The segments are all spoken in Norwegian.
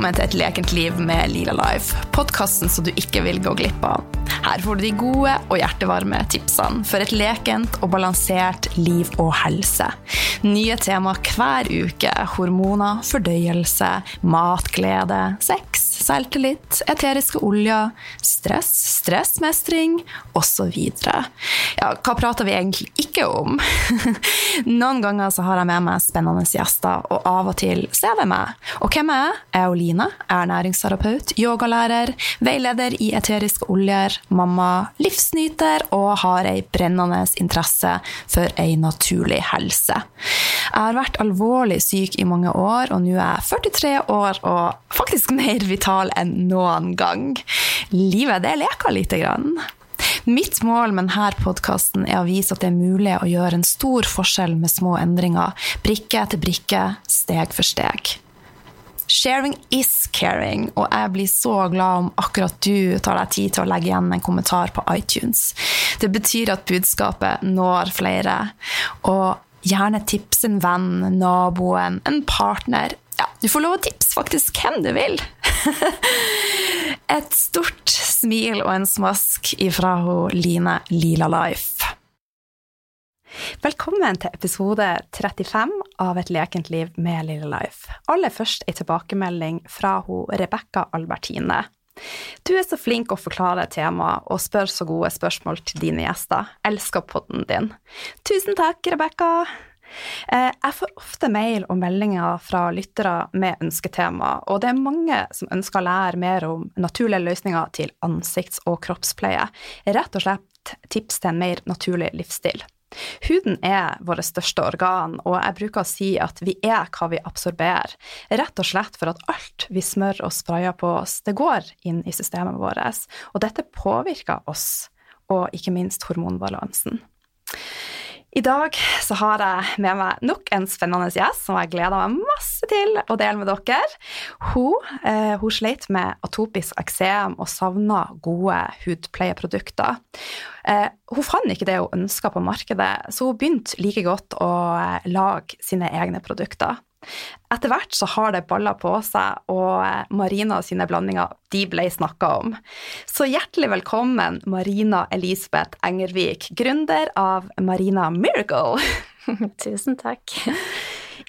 velkommen til Et lekent liv med Lila Life, podkasten som du ikke vil gå glipp av. Her får du de gode og hjertevarme tipsene for et lekent og balansert liv og helse. Nye tema hver uke. Hormoner, fordøyelse, matglede, sex, selvtillit, eteriske oljer, stress, stressmestring osv. Ja, hva prater vi egentlig ikke om? Noen ganger så har jeg med meg spennende gjester, og av og til så er det meg. Og hvem er jeg? Jeg er Oline, ernæringsterapeut, yogalærer, veileder i eteriske oljer, mamma, livsnyter og har ei brennende interesse for ei naturlig helse. Jeg har vært alvorlig syk i mange år, og nå er jeg 43 år og faktisk mer vital enn noen gang. Livet, det leker lite grann. Mitt mål med denne podkasten er å vise at det er mulig å gjøre en stor forskjell med små endringer, brikke etter brikke, steg for steg. Sharing is caring, og jeg blir så glad om akkurat du tar deg tid til å legge igjen en kommentar på iTunes. Det betyr at budskapet når flere. Og gjerne tips en venn, naboen, en partner. Ja, du får lov å tipse faktisk hvem du vil. Et stort smil og en smask ifra Line Lila Life. Velkommen til episode 35 av Et lekent liv med Lille Life. Aller først ei tilbakemelding fra hun Rebekka Albertine. Du er så flink å forklare temaet og spør så gode spørsmål til dine gjester. Elsker podden din. Tusen takk, Rebekka! Eh, jeg får ofte mail og meldinger fra lyttere med ønsketema, og det er mange som ønsker å lære mer om naturlige løsninger til ansikts- og kroppspleie. Rett og slett tips til en mer naturlig livsstil. Huden er vårt største organ, og jeg bruker å si at vi er hva vi absorberer, rett og slett for at alt vi smører og sprayer på oss, det går inn i systemet vårt, og dette påvirker oss, og ikke minst hormonbalansen. I dag så har jeg med meg nok en spennende gjest som jeg gleder meg masse til å dele med dere. Hun, eh, hun sleit med atopisk eksem og savna gode hudpleieprodukter. Eh, hun fant ikke det hun ønska på markedet, så hun begynte like godt å eh, lage sine egne produkter. Etter hvert så har det balla på seg, og eh, Marina sine blandinger de ble snakka om. Så hjertelig velkommen, Marina Elisabeth Engervik, gründer av Marina Miracle. Tusen takk.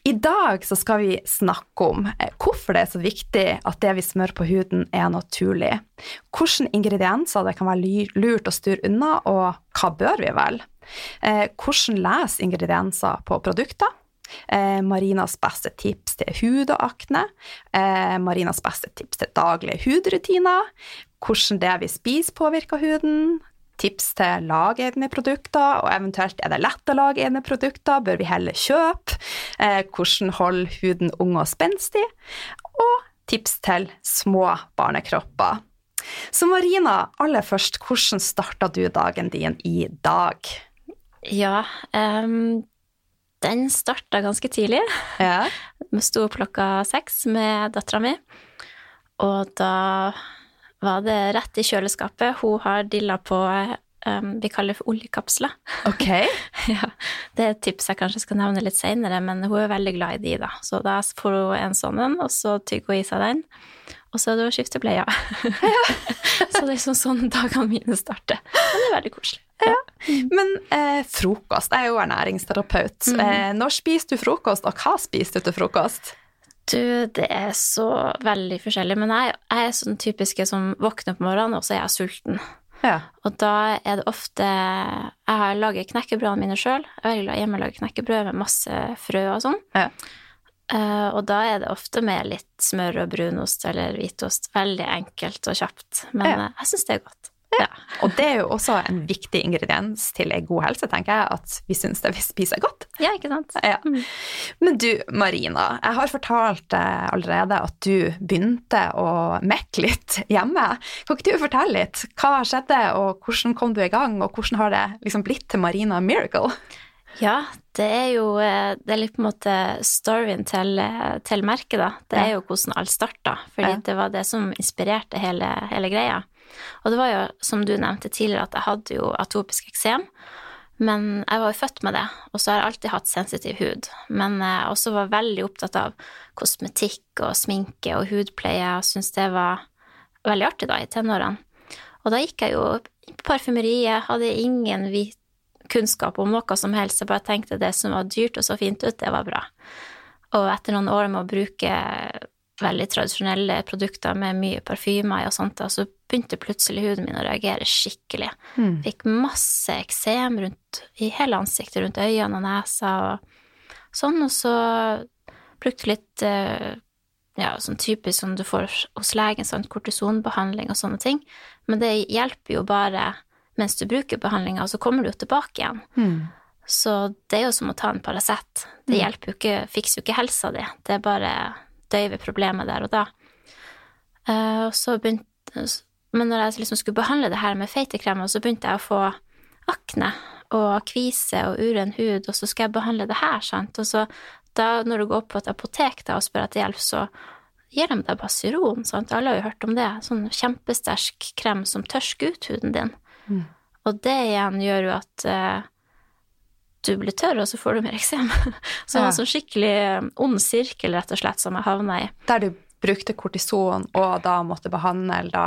I dag så skal vi snakke om eh, hvorfor det er så viktig at det vi smører på huden, er naturlig. Hvilke ingredienser det kan være lurt å styre unna, og hva bør vi vel? Eh, hvordan leser ingredienser på produkter? Eh, Marinas beste tips til hud og akne. Eh, Marinas beste tips til daglige hudrutiner. Hvordan det vi spiser, påvirker huden. Tips til lagegne produkter, og eventuelt er det lett å lage egne produkter, bør vi heller kjøpe? Eh, hvordan holde huden ung og spenstig? Og tips til små barnekropper. Så Marina, aller først, hvordan starta du dagen din i dag? Ja, um, den starta ganske tidlig. Ja. Vi sto opp klokka seks med dattera mi, og da var det rett i kjøleskapet. Hun har dilla på um, vi kaller det for oljekapsler. Ok. ja, det er et tips jeg kanskje skal nevne litt seinere, men hun er veldig glad i de, da. Så da får hun en sånn en, og så tygger hun i seg den. Og så er det å skifte bleia. så det er liksom sånn dagene mine starter. Men det er veldig koselig. Ja. Men eh, frokost Jeg er jo ernæringsterapeut. Mm. Eh, når spiser du frokost, og hva spiser du til frokost? Du, det er så veldig forskjellig. Men jeg, jeg er sånn typiske som våkner på morgenen, og så er jeg sulten. Ja. Og da er det ofte Jeg har laget knekkebrødene mine sjøl. Jeg er veldig glad hjemme å lage knekkebrød med masse frø og sånn. Ja. Uh, og da er det ofte med litt smør og brunost eller hvitost. Veldig enkelt og kjapt. Men ja. uh, jeg syns det er godt. Ja. Og det er jo også en viktig ingrediens til en god helse, tenker jeg, at vi syns det vi spiser godt. Ja, ikke sant? Ja. Mm. Men du, Marina, jeg har fortalt allerede at du begynte å mekke litt hjemme. Kan ikke du fortelle litt? Hva skjedde, og hvordan kom du i gang, og hvordan har det liksom blitt til Marina Miracle? Ja, det er jo eh, det er litt på en måte storyen til, eh, til merket, da. Det er jo hvordan alt starta, fordi ja. det var det som inspirerte hele, hele, greia. Og det var jo, som du nevnte tidligere, at jeg hadde jo atopisk eksem Men jeg var jo født med det, og så har jeg alltid hatt sensitiv hud. Men jeg også var veldig opptatt av kosmetikk og sminke og hudpleie, og syntes det var veldig artig da, i tenårene. Og da gikk jeg jo på parfymeriet, hadde ingen kunnskap om noe som helst, jeg bare tenkte det som var dyrt og så fint ut, det var bra. Og etter noen år med å bruke veldig tradisjonelle produkter med mye parfymer og sånt, så begynte plutselig huden min å reagere skikkelig. Mm. Fikk masse eksem rundt i hele ansiktet, rundt øynene og nesa og sånn, og så brukte litt eh, ja, sånn typisk som du får hos legen, sånn kortisonbehandling og sånne ting, men det hjelper jo bare mens du bruker behandlinga, og så kommer du jo tilbake igjen. Mm. Så det er jo som å ta en Paracet. Det mm. hjelper jo ikke, fikser jo ikke helsa di, det er bare døyve problemet der og da. Uh, og så begynte, men når jeg liksom skulle behandle det her med feitekremer, så begynte jeg å få akne og kvise og uren hud, og så skal jeg behandle det her, sant. Og så da, når du går på et apotek da, og spør etter hjelp, så gir de deg Basiron, sant. Alle har jo hørt om det. Sånn kjempesterk krem som tørsker ut huden din. Mm. Og det igjen gjør jo at uh, du blir tørr, og så får du mer eksem. Så det var en sånn skikkelig um, ond sirkel, rett og slett, som jeg havna i. Der du brukte kortison, og da måtte behandle da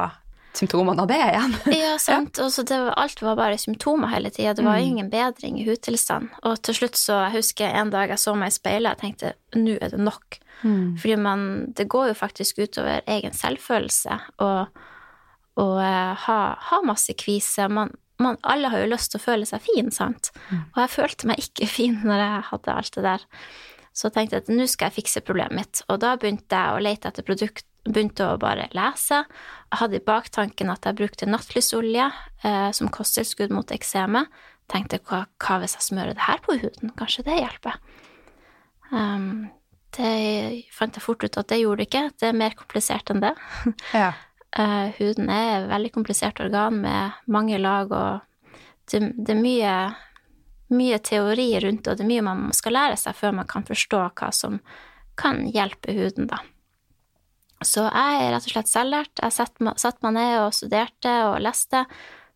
symptomene av det igjen? ja, sant. Og så det, alt var bare symptomer hele tida. Det var mm. ingen bedring i hudtilstand. Og til slutt så jeg husker jeg en dag jeg så meg i speilet, jeg tenkte nå er det nok. Mm. Fordi man Det går jo faktisk utover egen selvfølelse og, og uh, ha, ha masse kvise. Man, man, alle har jo lyst til å føle seg fin, sant? Mm. Og jeg følte meg ikke fin når jeg hadde alt det der. Så tenkte jeg at nå skal jeg fikse problemet mitt. Og da begynte jeg å lete etter produkt, begynte å bare lese. Jeg hadde i baktanken at jeg brukte nattlysolje eh, som kosttilskudd mot eksemet. Tenkte hva, hva, hvis jeg smører det her på huden? Kanskje det hjelper? Um, det fant jeg fort ut at det gjorde det ikke. Det er mer komplisert enn det. Ja. Uh, huden er et veldig komplisert organ med mange lag, og det, det er mye, mye, teori rundt det, og det er mye man skal lære seg før man kan forstå hva som kan hjelpe huden, da. Så jeg er rett og slett selvlært. Jeg satte meg ned og studerte og leste.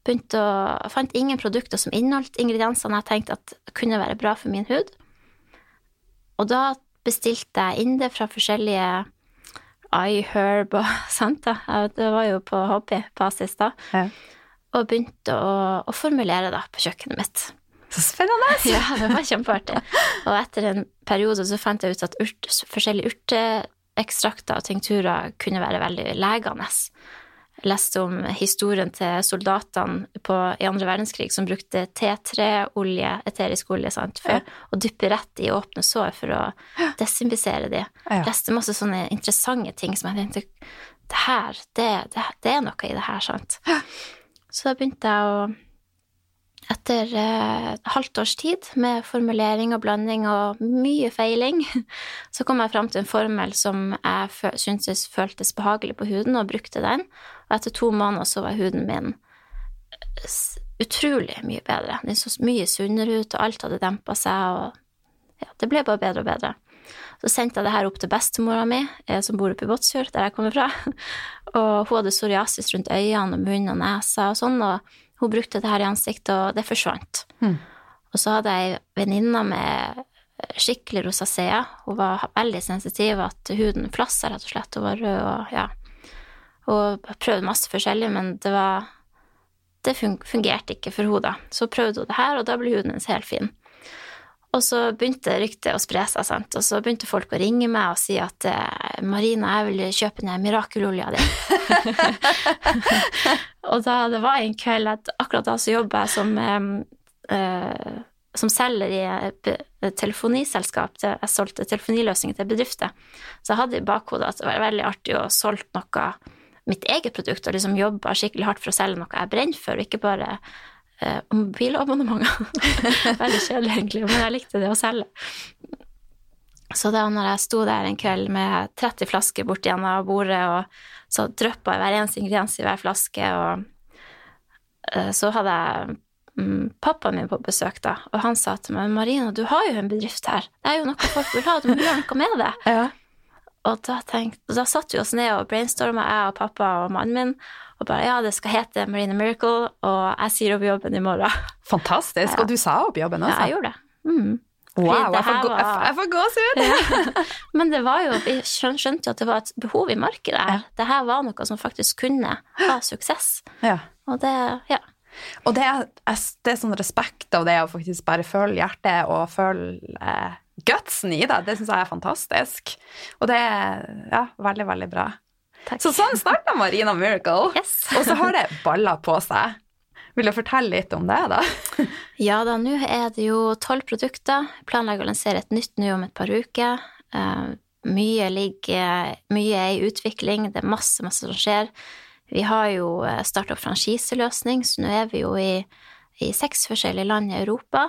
Begynte å, fant ingen produkter som inneholdt ingrediensene jeg tenkte at kunne være bra for min hud. Og da bestilte jeg inn det fra forskjellige iHerb og sånt. da. Det var jo på hobbybasis da. Ja. Og begynte å, å, formulere da på kjøkkenet mitt. Så spennende! ja, det var kjempeartig. Og etter en periode så fant jeg ut at urt, forskjellige urteekstrakter og tinkturer kunne være veldig legende leste om historien til soldatene på, i andre verdenskrig som brukte T3-olje, eterisk olje, sant, for ja. å dyppe rett i åpne sår for å desinfisere de. Ja. Leste masse sånne interessante ting som jeg tenkte det her, det, det, det er noe i det her, sant. Ja. Så da begynte jeg å etter eh, halvt års tid med formulering og blanding og mye feiling, så kom jeg fram til en formel som jeg syntes føltes behagelig på huden, og brukte den. Og etter to måneder så var huden min utrolig mye bedre. Den så mye sunnere ut, og alt hadde dempa seg, og ja, det ble bare bedre og bedre. Så sendte jeg det her opp til bestemora mi, eh, som bor oppe i Båtsfjord, der jeg kommer fra. Og hun hadde psoriasis rundt øynene og munnen og nesa og sånn, og hun brukte det her i ansiktet, og det forsvant. Mm. Og så hadde jeg ei venninne med skikkelig rosacea. Hun var veldig sensitiv, at huden flassa rett og slett. Hun var rød og ja. Og prøvde masse forskjellig, men det var Det fungerte ikke for henne, da. Så prøvde hun det her, og da ble huden hennes helt fin. Og så begynte ryktet å spre seg, sant? og så begynte folk å ringe meg og si at eh, Marina, jeg vil kjøpe ned mirakelolja di. og da det var en kveld at akkurat da så jobba jeg som, eh, som selger i et telefoniselskap. Jeg solgte telefoniløsninger til bedrifter. Så jeg hadde i bakhodet at det var veldig artig å solgt noe mitt eget produkt, og liksom jobba skikkelig hardt for å selge noe jeg brenner for, og ikke bare eh, mobilabonnementer. Veldig kjedelig, egentlig, men jeg likte det å selge. Så da når jeg sto der en kveld med 30 flasker bort gjennom bordet, og så dryppa hver eneste ingrediens i hver flaske, og eh, så hadde jeg mm, pappaen min på besøk, da, og han sa til meg 'Marina, du har jo en bedrift her. Det er jo noe folk vil ha, du må gjøre noe med det'. Ja. Og da, tenkte, da satt vi oss ned og brainstorma, jeg og pappa og mannen min, og bare ja, det skal hete Marina Miracle, og jeg sier opp jobben i morgen. Fantastisk. Ja. Og du sa opp jobben også? Ja, jeg gjorde det. Mm. Wow, det jeg får, gåsehud! Ja. Men det var jo, vi skjønte jo at det var et behov i markedet her. Det her var noe som faktisk kunne ha suksess. Ja. Og det, ja. Og det er, det er sånn respekt av det å faktisk bare føle hjertet og føle eh, gutsen i det. Det syns jeg er fantastisk. Og det er ja, veldig, veldig bra. Takk. Så sånn starta Marina Miracle. Yes. Og så har det balla på seg. Vil du fortelle litt om det, da? Ja da, nå er det jo tolv produkter. Planlegger å lansere et nytt nå om et par uker. Eh, mye ligger Mye er i utvikling. Det er masse, masse som skjer. Vi har jo starta opp franchiseløsning, så nå er vi jo i, i seks forskjellige land i Europa.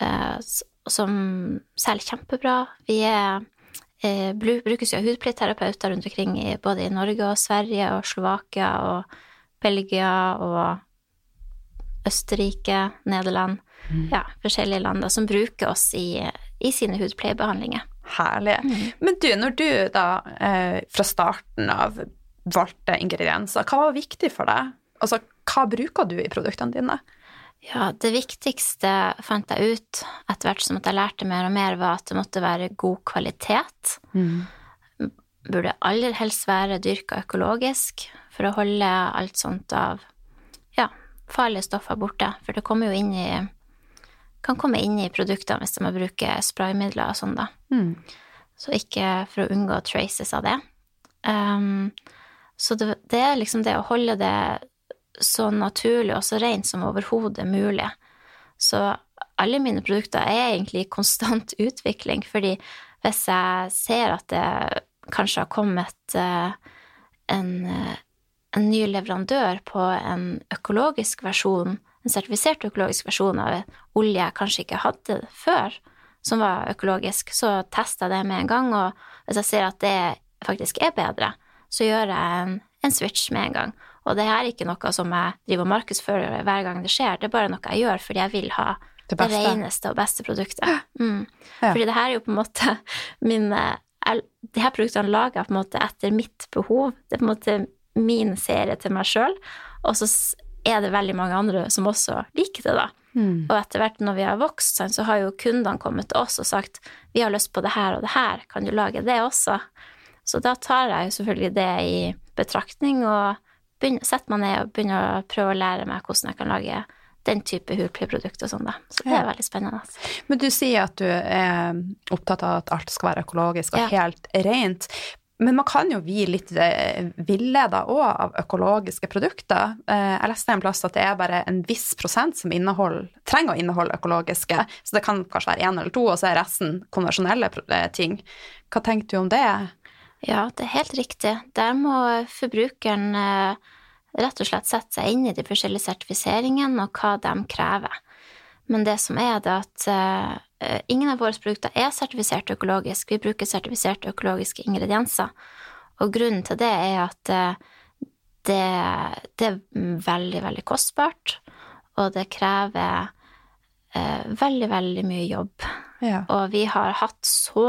eh, s- som selger kjempebra. Vi er eh, brukes jo av hudpleieterapeuter rundt omkring i, både i Norge og Sverige og Slovakia og Belgia og Østerrike, Nederland, ja, forskjellige land da, som bruker oss i, i sine hudpleiebehandlinger. Herlig. Men du, når du da eh, fra starten av valgte ingredienser, hva var viktig for deg? Altså, hva bruker du i produktene dine? Ja, det viktigste fant jeg ut etter hvert som jeg lærte mer og mer, var at det måtte være god kvalitet. Burde aller helst være dyrka økologisk for å holde alt sånt av ja, farlige stoffer borte. For det kommer jo inn i kan komme inn i produktene hvis man bruker spraymidler og sånn, da. Så ikke for å unngå traces av det. Um, så det, det er liksom det å holde det så naturlig og så rent som overhodet mulig. Så alle mine produkter er egentlig i konstant utvikling, fordi hvis jeg ser at det kanskje har kommet eh, en, eh, en ny leverandør på en økologisk versjon, en sertifisert økologisk versjon av olje jeg kanskje ikke hadde før, som var økologisk, så tester jeg det med en gang, og hvis jeg ser at det faktisk er bedre, så gjør jeg en, en switch med en gang. Og det er ikke noe som jeg driver og markedsfører hver gang det skjer, det er bare noe jeg gjør fordi jeg vil ha Det det, reneste og beste produktet. Mm. Ja. Fordi det her er jo på en måte min eh, De her produktene lager jeg på en måte etter mitt behov. Det er på en måte min serie til meg sjøl, og så er det veldig mange andre som også liker det, da. Og etter hvert når vi har vokst, så har jo kundene kommet til oss og sagt vi har lyst på det her og det her, kan du lage det også? Så da tar jeg jo selvfølgelig det i betraktning og begynner, setter meg ned og begynner å prøve å lære meg hvordan jeg kan lage den type hudpleieprodukt og sånn, da. Så det er veldig spennende. Men du sier at du er opptatt av at alt skal være økologisk og Ja. helt rent. Men man kan jo bli litt eh, villeda òg av økologiske produkter. Eh, Jeg leste en plass at det er bare en viss prosent som trenger å inneholde økologiske. Så det kan kanskje være én eller to, og så er resten konvensjonelle eh, ting. Hva tenker du om det? Ja, det er helt riktig. Der må forbrukeren eh, rett og slett sette seg inn i de forskjellige sertifiseringene og hva de krever. Men det som er det at eh, ingen av våre produkter er sertifisert økologisk. Vi bruker sertifiserte økologiske ingredienser. Og grunnen til det er at eh, det, det er veldig, veldig kostbart, og det krever veldig, veldig mye jobb. Ja. Og vi har hatt så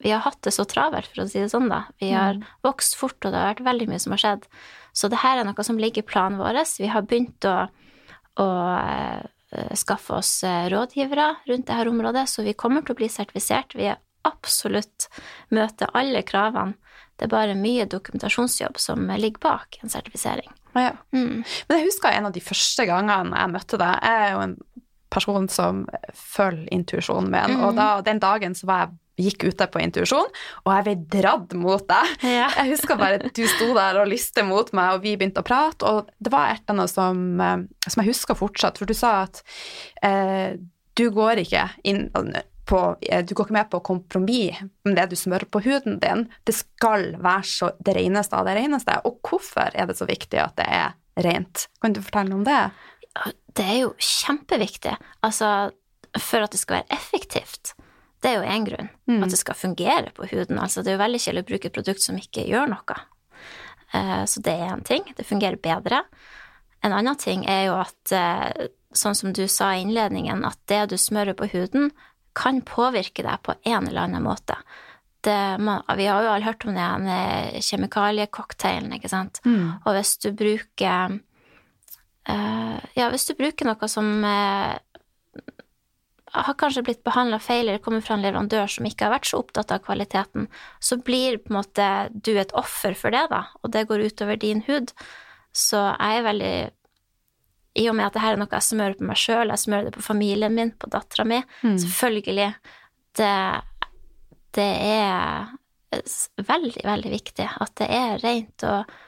Vi har hatt det så travelt, for å si det sånn, da. Vi har vokst fort, og det har vært veldig mye som har skjedd. Så det her er noe som ligger i planen vår. Vi har begynt å, å eh, skaffe oss eh, rådgivere rundt dette området, så vi kommer til å bli sertifisert. Vi er absolutt møter alle kravene. Det er bare mye dokumentasjonsjobb som ligger bak en sertifisering. Ja. Mm. Men jeg husker en av de første gangene jeg møtte deg. Jeg er jo en person som følger intuisjonen min, og da, den dagen så var jeg gikk ute på intuisjon, og jeg ble dratt mot deg. Ja. Jeg husker bare at du sto der og lyste mot meg, og vi begynte å prate, og det var et eller annet som, eh, som jeg husker fortsatt, for du sa at eh, du går ikke inn på, eh, du går ikke med på kompromiss med det du smører på huden din. Det skal være så det reneste av det reneste. Og hvorfor er det så viktig at det er rent? Kan du fortelle om det? Det er jo kjempeviktig. Altså, for at det skal være effektivt. Det er jo én grunn. At det skal fungere på huden. Altså, det er jo veldig kjedelig å bruke et produkt som ikke gjør noe. Uh, Så det er en ting. Det fungerer bedre. En annen ting er jo at, uh, sånn som du sa i innledningen, at det du smører på huden, kan påvirke deg på en eller annen måte. det, man, vi har jo alle hørt om den kjemikaliecocktailen, ikke sant. Mm. Og hvis du bruker uh, Ja, hvis du bruker noe som har kanskje blitt behandla feil eller kommer fra en leverandør som ikke har vært så opptatt av kvaliteten, så blir på en måte du et offer for det, da, og det går utover din hud. Så jeg er veldig I og med at det her er noe jeg smører på meg sjøl, jeg smører det på familien min, på dattera mi, selvfølgelig det, det er veldig, veldig viktig at det er rent og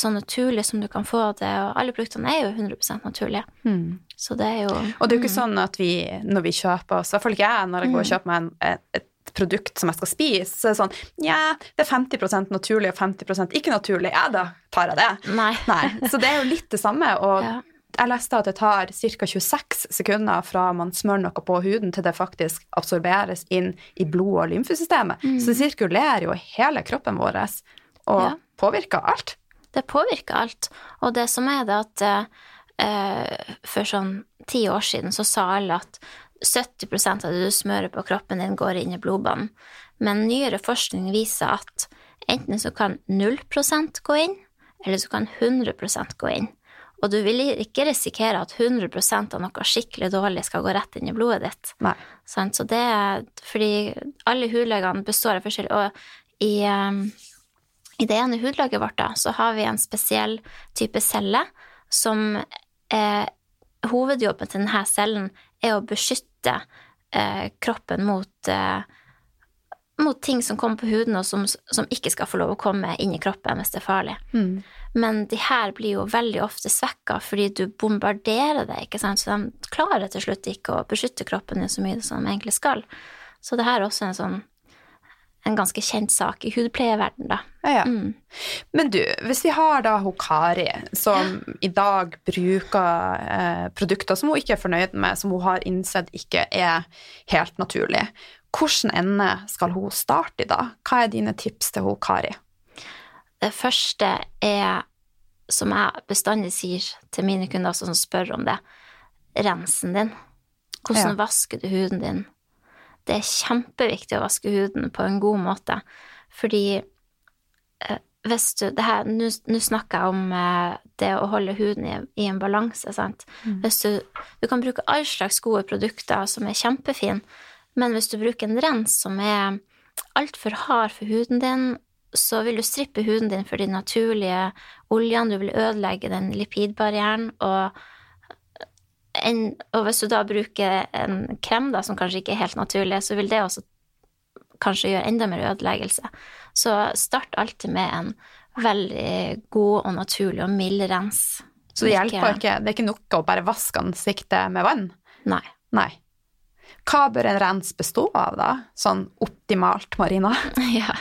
så naturlig som du kan få det, og alle produktene er jo 100 naturlige. Mm. Så det er jo Og det er jo ikke sånn at vi, når vi kjøper oss, i hvert fall ikke jeg, når jeg går og kjøper meg en, et, et produkt som jeg skal spise, så er det sånn Ja, det er 50% naturlig og 50% ikke naturlig. Ja, da tar jeg det. Nei. Nei. Så det er jo litt det samme. Og Ja. jeg leste at det tar ca. 26 sekunder fra man smører noe på huden, til det faktisk absorberes inn i blod- og lymfesystemet. Så det sirkulerer jo hele kroppen vår og Ja. påvirker alt. Det påvirker alt. Og det som er det at eh, for sånn ti år siden så sa alle at 70% av det du smører på kroppen din, går inn i blodbanen. Men nyere forskning viser at enten så kan 0% gå inn, eller så kan 100% gå inn. Og du vil ikke risikere at 100% av noe skikkelig dårlig skal gå rett inn i blodet ditt. Nei. Så det er fordi alle hudlegene består av forskjellige Og i, um, i det ene hudlaget vårt da, så har vi en spesiell type celle som eh, Hovedjobben til denne cellen er å beskytte eh, kroppen mot eh, mot ting som kommer på huden, og som, som ikke skal få lov å komme inn i kroppen hvis det er farlig. Mm. Men de her blir jo veldig ofte svekka fordi du bombarderer det, ikke sant, så de klarer til slutt ikke å beskytte kroppen din så mye som de egentlig skal. Så det her er også en sånn en ganske kjent sak i hudpleieverdenen, da. Ja, ja. Mm. Men du, hvis vi har da hun Kari, som i dag bruker eh, produkter som hun ikke er fornøyd med, som hun har innsett ikke er helt naturlig, hvordan ende skal hun starte i da? Hva er dine tips til hun Kari? Det første er, som jeg bestandig sier til mine kunder som spør om det, rensen din. Hvordan Ja. vasker du huden din? Det er kjempeviktig å vaske huden på en god måte, fordi eh, hvis du det her, Nå snakker jeg om eh, det å holde huden i, i en balanse, sant. Hvis du, du kan bruke all slags gode produkter som er kjempefine, men hvis du bruker en rens som er altfor hard for huden din, så vil du strippe huden din for de naturlige oljene, du vil ødelegge den lipidbarrieren, og, en, og hvis du da bruker en krem da, som kanskje ikke er helt naturlig, så vil det også kanskje gjøre enda mer ødeleggelse. Så start alltid med en veldig god og naturlig og mild rens. Så det hjelper ikke, det er ikke nok å bare vaske ansiktet med vann? Nei. Nei. Hva bør en rens bestå av, da? Sånn optimalt, Marina? Ja,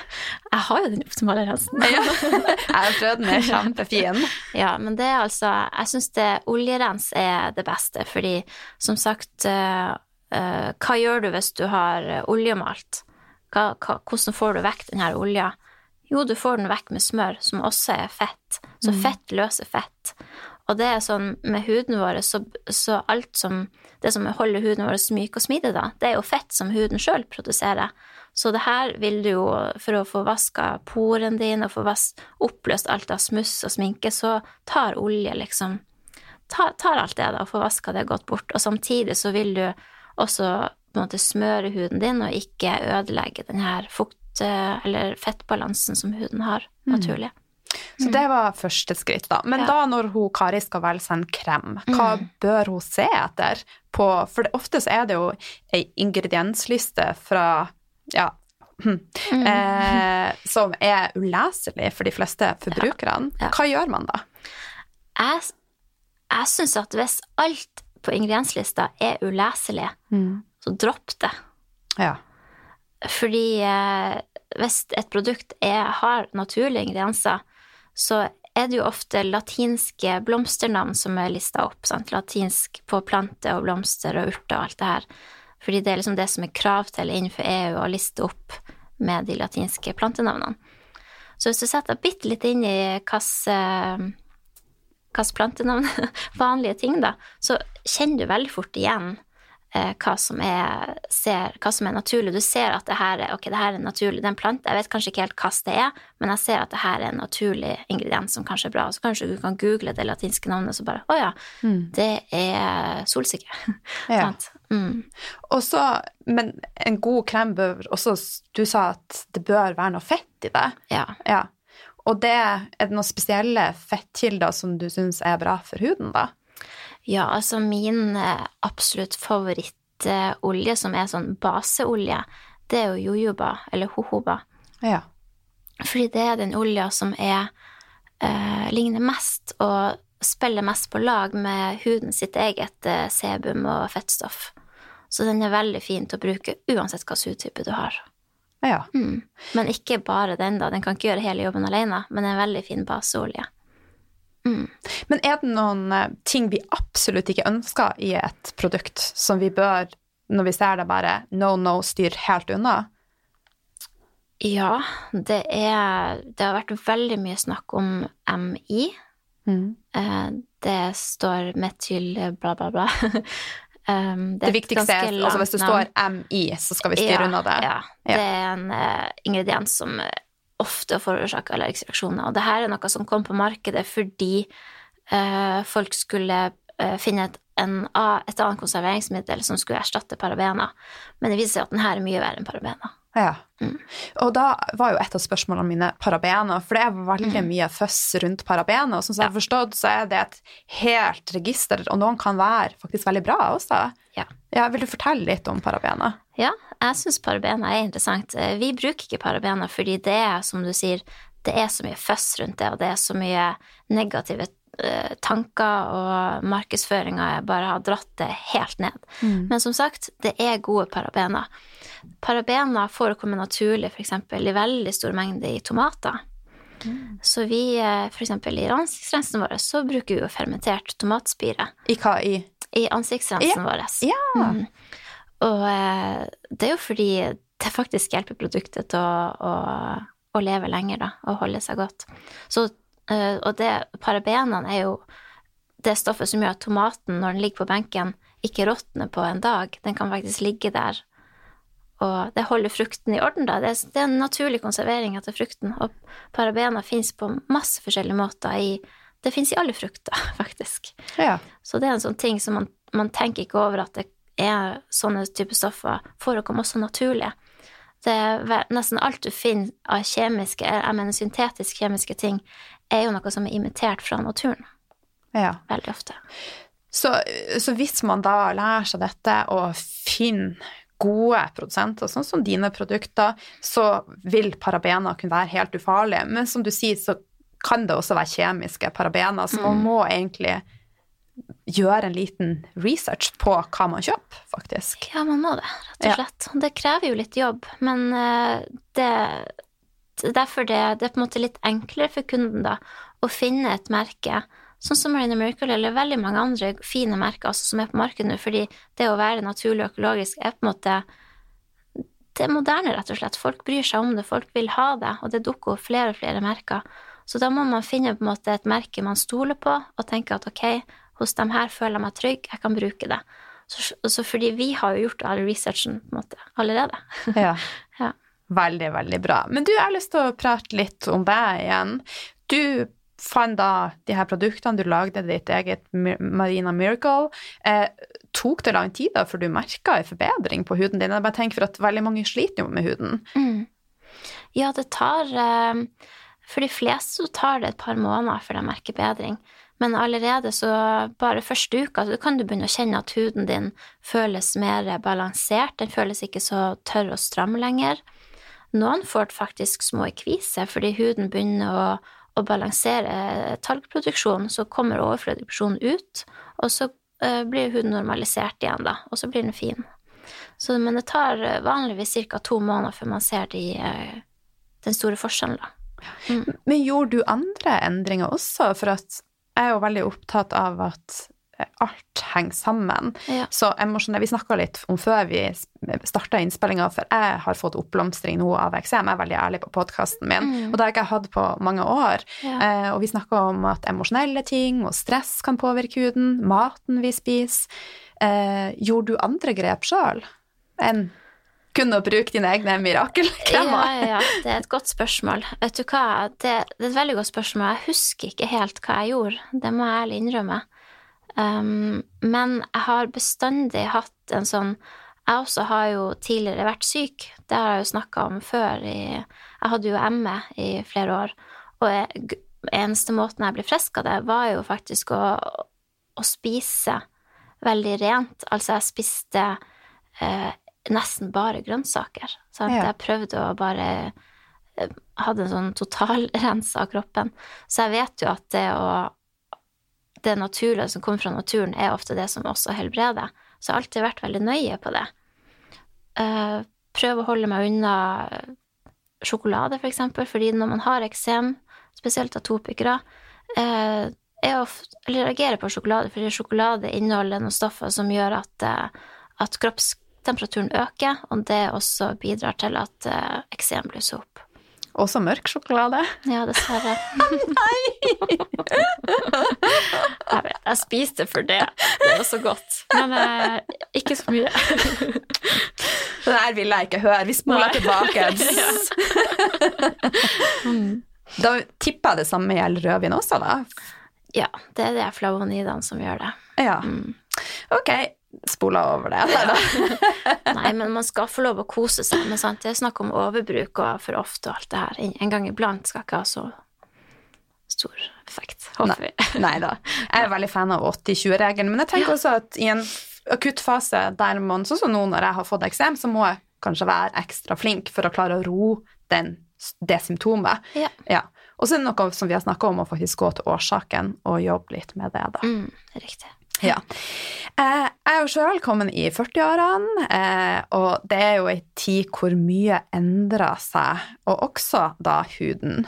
jeg har jo den optimale rensen. Jeg har prøvd den, er kjempefin. Ja, men det er altså Jeg syns oljerens er det beste, fordi som sagt eh, eh, Hva gjør du hvis du har eh, oljemalt? Hva, hva, hvordan får du vekk denne olja? Jo, du får den vekk med smør, som også er fett. Så fett løser fett. Og det er sånn med huden vår, så, så alt som Det som holder huden vår myk og smidig, da, det er jo fett som huden sjøl produserer. Så det her vil du jo, for å få vaska poren din og få oppløst alt av smuss og sminke, så tar olje liksom tar, tar alt det da og får vaska det godt bort. Og samtidig så vil du også på en måte smøre huden din og ikke ødelegge den her fukt- eller fettbalansen som huden har naturlig. Så det var første skritt, da. Men Ja. da når hun Kari skal velge seg en krem, hva bør hun se etter på For det, ofte så er det jo ei ingrediensliste fra ja, mm. eh, som er uleselig for de fleste forbrukerne. Ja. Hva gjør man da? Jeg, jeg syns at hvis alt på ingredienslista er uleselig, så dropp det. Ja. Fordi eh, hvis et produkt er, har naturlige ingredienser, så er det jo ofte latinske blomsternavn som er lista opp. Sant? Latinsk på planter og blomster og urter og alt det her. Fordi det er liksom det som er krav til innenfor EU å liste opp med de latinske plantenavnene. Så hvis du setter bitte litt inn i hvilke hvilke plantenavn, vanlige ting, da, så kjenner du veldig fort igjen eh, hva, som er, ser, hva som er naturlig. Du ser at det her er, okay, det her er naturlig, det er en plante. Jeg vet kanskje ikke helt hva det er, men jeg ser at det her er en naturlig ingrediens som kanskje er bra. Så kanskje du kan google det latinske navnet, så bare Å ja, Mm. det er solsikke. Ja. Mm. Og så, men en god krem bør også Du sa at det bør være noe fett i det. Ja. Ja. Og det, er det noen spesielle fettkilder som du syns er bra for huden, da? Ja, altså min eh, absolutt favorittolje, som er sånn baseolje, det er jo jojoba, eller hohoba. Ja. Fordi det er den olja som er eh, ligner mest og spiller mest på lag med huden sitt eget eh, sebum og fettstoff. Så den er veldig fin til å bruke uansett hva hudtype du har. ja. Mm. Men ikke bare den, da. Den kan ikke gjøre hele jobben alene, men en veldig fin baseolje. Mm. Men er det noen eh, ting vi absolutt ikke ønsker i et produkt, som vi bør, når vi ser det, bare no, no, styr helt unna? Ja, det er Det har vært veldig mye snakk om MI. Mm. Eh, det står metyl bla, bla, bla. Um, Det, er viktigste er altså hvis det står MI, så skal vi styre ja, unna det. Ja. Ja. Det er en uh, ingrediens som ofte forårsaker allergiske reaksjoner. Og det her er noe som kom på markedet fordi eh, folk skulle eh, finne et, en, et annet konserveringsmiddel som skulle erstatte parabener. Men det viser seg at den her er mye verre enn parabener. Ja. Mm. Og da var jo et av spørsmålene mine parabener, for det er veldig Mm. mye føss rundt parabener. Og som jeg har forstått, så er det et helt register, og noen kan være faktisk veldig bra også. Ja. Ja, vil du fortelle litt om parabener? Ja, jeg syns parabener er interessant. Eh, Vi bruker ikke parabener fordi det er, som du sier, det er så mye føss rundt det, og det er så mye negative eh, tanker, og markedsføringa bare har dratt det helt ned. Men som sagt, det er gode parabener. Parabener forekommer naturlig f.eks. i veldig stor mengde i tomater. Så vi, f.eks. for eksempel i ansiktsrensen vår, så bruker vi jo fermentert tomatspire I hva i? i ansiktsrensen vår. Ja. Mm. Og eh, det er jo fordi det faktisk hjelper produktet til å, å, å leve lenger, da, og holde seg godt. Så, eh, og det, parabenene er jo det stoffet som gjør at tomaten, når den ligger på benken, ikke råtner på en dag. Den kan faktisk ligge der, og det holder frukten i orden, da. Det er, det er en naturlig konservering etter frukten, og parabener fins på masse forskjellige måter i Det fins i alle frukter, faktisk. ja. Så det er en sånn ting som man, man tenker ikke over at det er sånne typer stoffer forekommer også naturlig. Det er nesten alt du finner av kjemiske, jeg mener syntetisk kjemiske ting, er jo noe som er imitert fra naturen, ja. veldig ofte. Så, så hvis man da lærer seg dette og finner gode produsenter, sånn som dine produkter, så vil parabener kunne være helt ufarlige. Men som du sier, så kan det også være kjemiske parabener, så man må egentlig gjøre en liten research på hva man kjøper, faktisk. Ja, man må det, rett og Ja. slett. Det krever jo litt jobb, men eh, det derfor det, det er på en måte litt enklere for kunden da, å finne et merke, sånn som Marina Miracle eller veldig mange andre fine merker altså, som er på markedet nå, fordi det å være naturlig og økologisk er på en måte det er moderne, rett og slett. Folk bryr seg om det, folk vil ha det, og det dukker opp flere og flere merker. Så da må man finne på en måte et merke man stoler på, og tenke at ok, hos dem her føler jeg meg trygg, jeg kan bruke det. Så, så fordi vi har jo gjort all researchen på en måte allerede. Ja. Ja. Veldig, veldig bra. Men du, jeg har lyst til å prate litt om deg igjen. Du fant da de her produktene, du lagde ditt eget Marina Miracle. Eh, tok det lang tid da før du merka en forbedring på huden din? Jeg bare tenker for at veldig mange sliter jo med huden. Mm. Ja, det tar eh, For de fleste så tar det et par måneder før de merker bedring. Men allerede så bare første uka så kan du begynne å kjenne at huden din føles mer balansert. Den føles ikke så tørr og stram lenger. Noen får faktisk små kviser fordi huden begynner å, å balansere talgproduksjonen. Så kommer overflødig produksjon ut, og så eh, blir huden normalisert igjen, da. Og så blir den fin. Så, men det tar eh, vanligvis ca. to måneder før man ser de, eh, den store forskjellen, da. Men gjorde du andre endringer også? For at jeg er jo veldig opptatt av at alt henger sammen. Ja. Så emosjonell Vi snakka litt om før vi starta innspillinga, for jeg har fått oppblomstring nå av eksem. Jeg er veldig ærlig på podkasten min, og det har jeg ikke hatt på mange år. Ja. Eh, og vi snakka om at emosjonelle ting og stress kan påvirke huden, maten vi spiser. Eh, gjorde du andre grep sjøl enn kun å bruke dine egne Ja, mirakelkremer? ja, ja, det er et godt spørsmål. Vet du hva, det, det er et veldig godt spørsmål. Jeg husker ikke helt hva jeg gjorde, det må jeg ærlig innrømme. Um, men jeg har bestandig hatt en sånn Jeg også har jo tidligere vært syk, det har jeg jo snakka om før. I, jeg hadde jo ME i flere år, og jeg, eneste måten jeg ble frisk av det, var jo faktisk å, å spise veldig rent. Altså, jeg spiste eh, nesten bare grønnsaker. Sant? Ja. Jeg prøvde å bare eh, Hadde en sånn totalrens av kroppen. Så jeg vet jo at det å det naturlige som kommer fra naturen, er ofte det som også helbreder. Så jeg har alltid vært veldig nøye på det. Eh, prøve å holde meg unna sjokolade, for eksempel, fordi når man har eksem, spesielt atopikere, eh, er eller reagerer på sjokolade, fordi sjokolade inneholder noen stoffer som gjør at, eh, at kroppstemperaturen øker, og det også bidrar til at eksem blusser opp. Også mørk sjokolade? Ja, dessverre. jeg vet, jeg spiste for det. Det var så godt. Men eh, ikke så mye. Det der vil jeg ikke høre. Vi spoler tilbake. Da tipper jeg det samme gjelder rødvin også, da. Ja, det er det flavonidene som gjør det. Ja. Mm. Ok, spoler over det. Nei, men man skal få lov å kose seg. Men sant? det er snakk om overbruk og for ofte og alt det her. En- gang iblant skal ikke ha så stor effekt, håper vi. Nei da. Jeg er veldig fan av 80-20-regelen, men jeg tenker også at i en akutt fase der man, sånn som nå når jeg har fått eksem, så må jeg kanskje være ekstra flink for å klare å ro den, det symptomet. Ja. Ja. Og så er det noe som vi har snakka om, å faktisk gå til årsaken og jobbe litt med det, da. Mm, riktig. Ja. Eh, jeg er jo sjøl kommet i 40-årene, eh, og det er jo ei tid hvor mye endrer seg, og også da huden.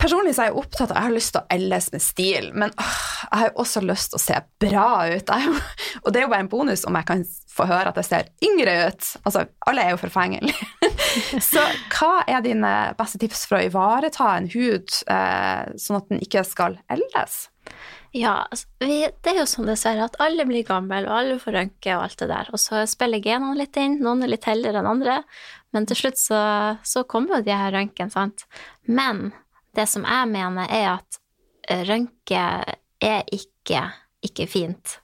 Personlig så er jeg opptatt av Jeg har lyst til å elles med stil, men åh, jeg har jo også lyst til å se bra ut. Jo- og det er jo bare en bonus om jeg kan få høre at jeg ser yngre ut. Altså, alle er jo forfengelige. så hva er dine beste tips for å ivareta en hud eh, sånn at den ikke skal eldes? Ja, altså, det er jo sånn dessverre at alle blir gamle, og alle får rønke og alt det der. Og så spiller genene litt inn, noen er litt heldigere enn andre, men til slutt så, så kommer jo de her rønken, sant. Men det som jeg mener, er at rønke er ikke, ikke fint.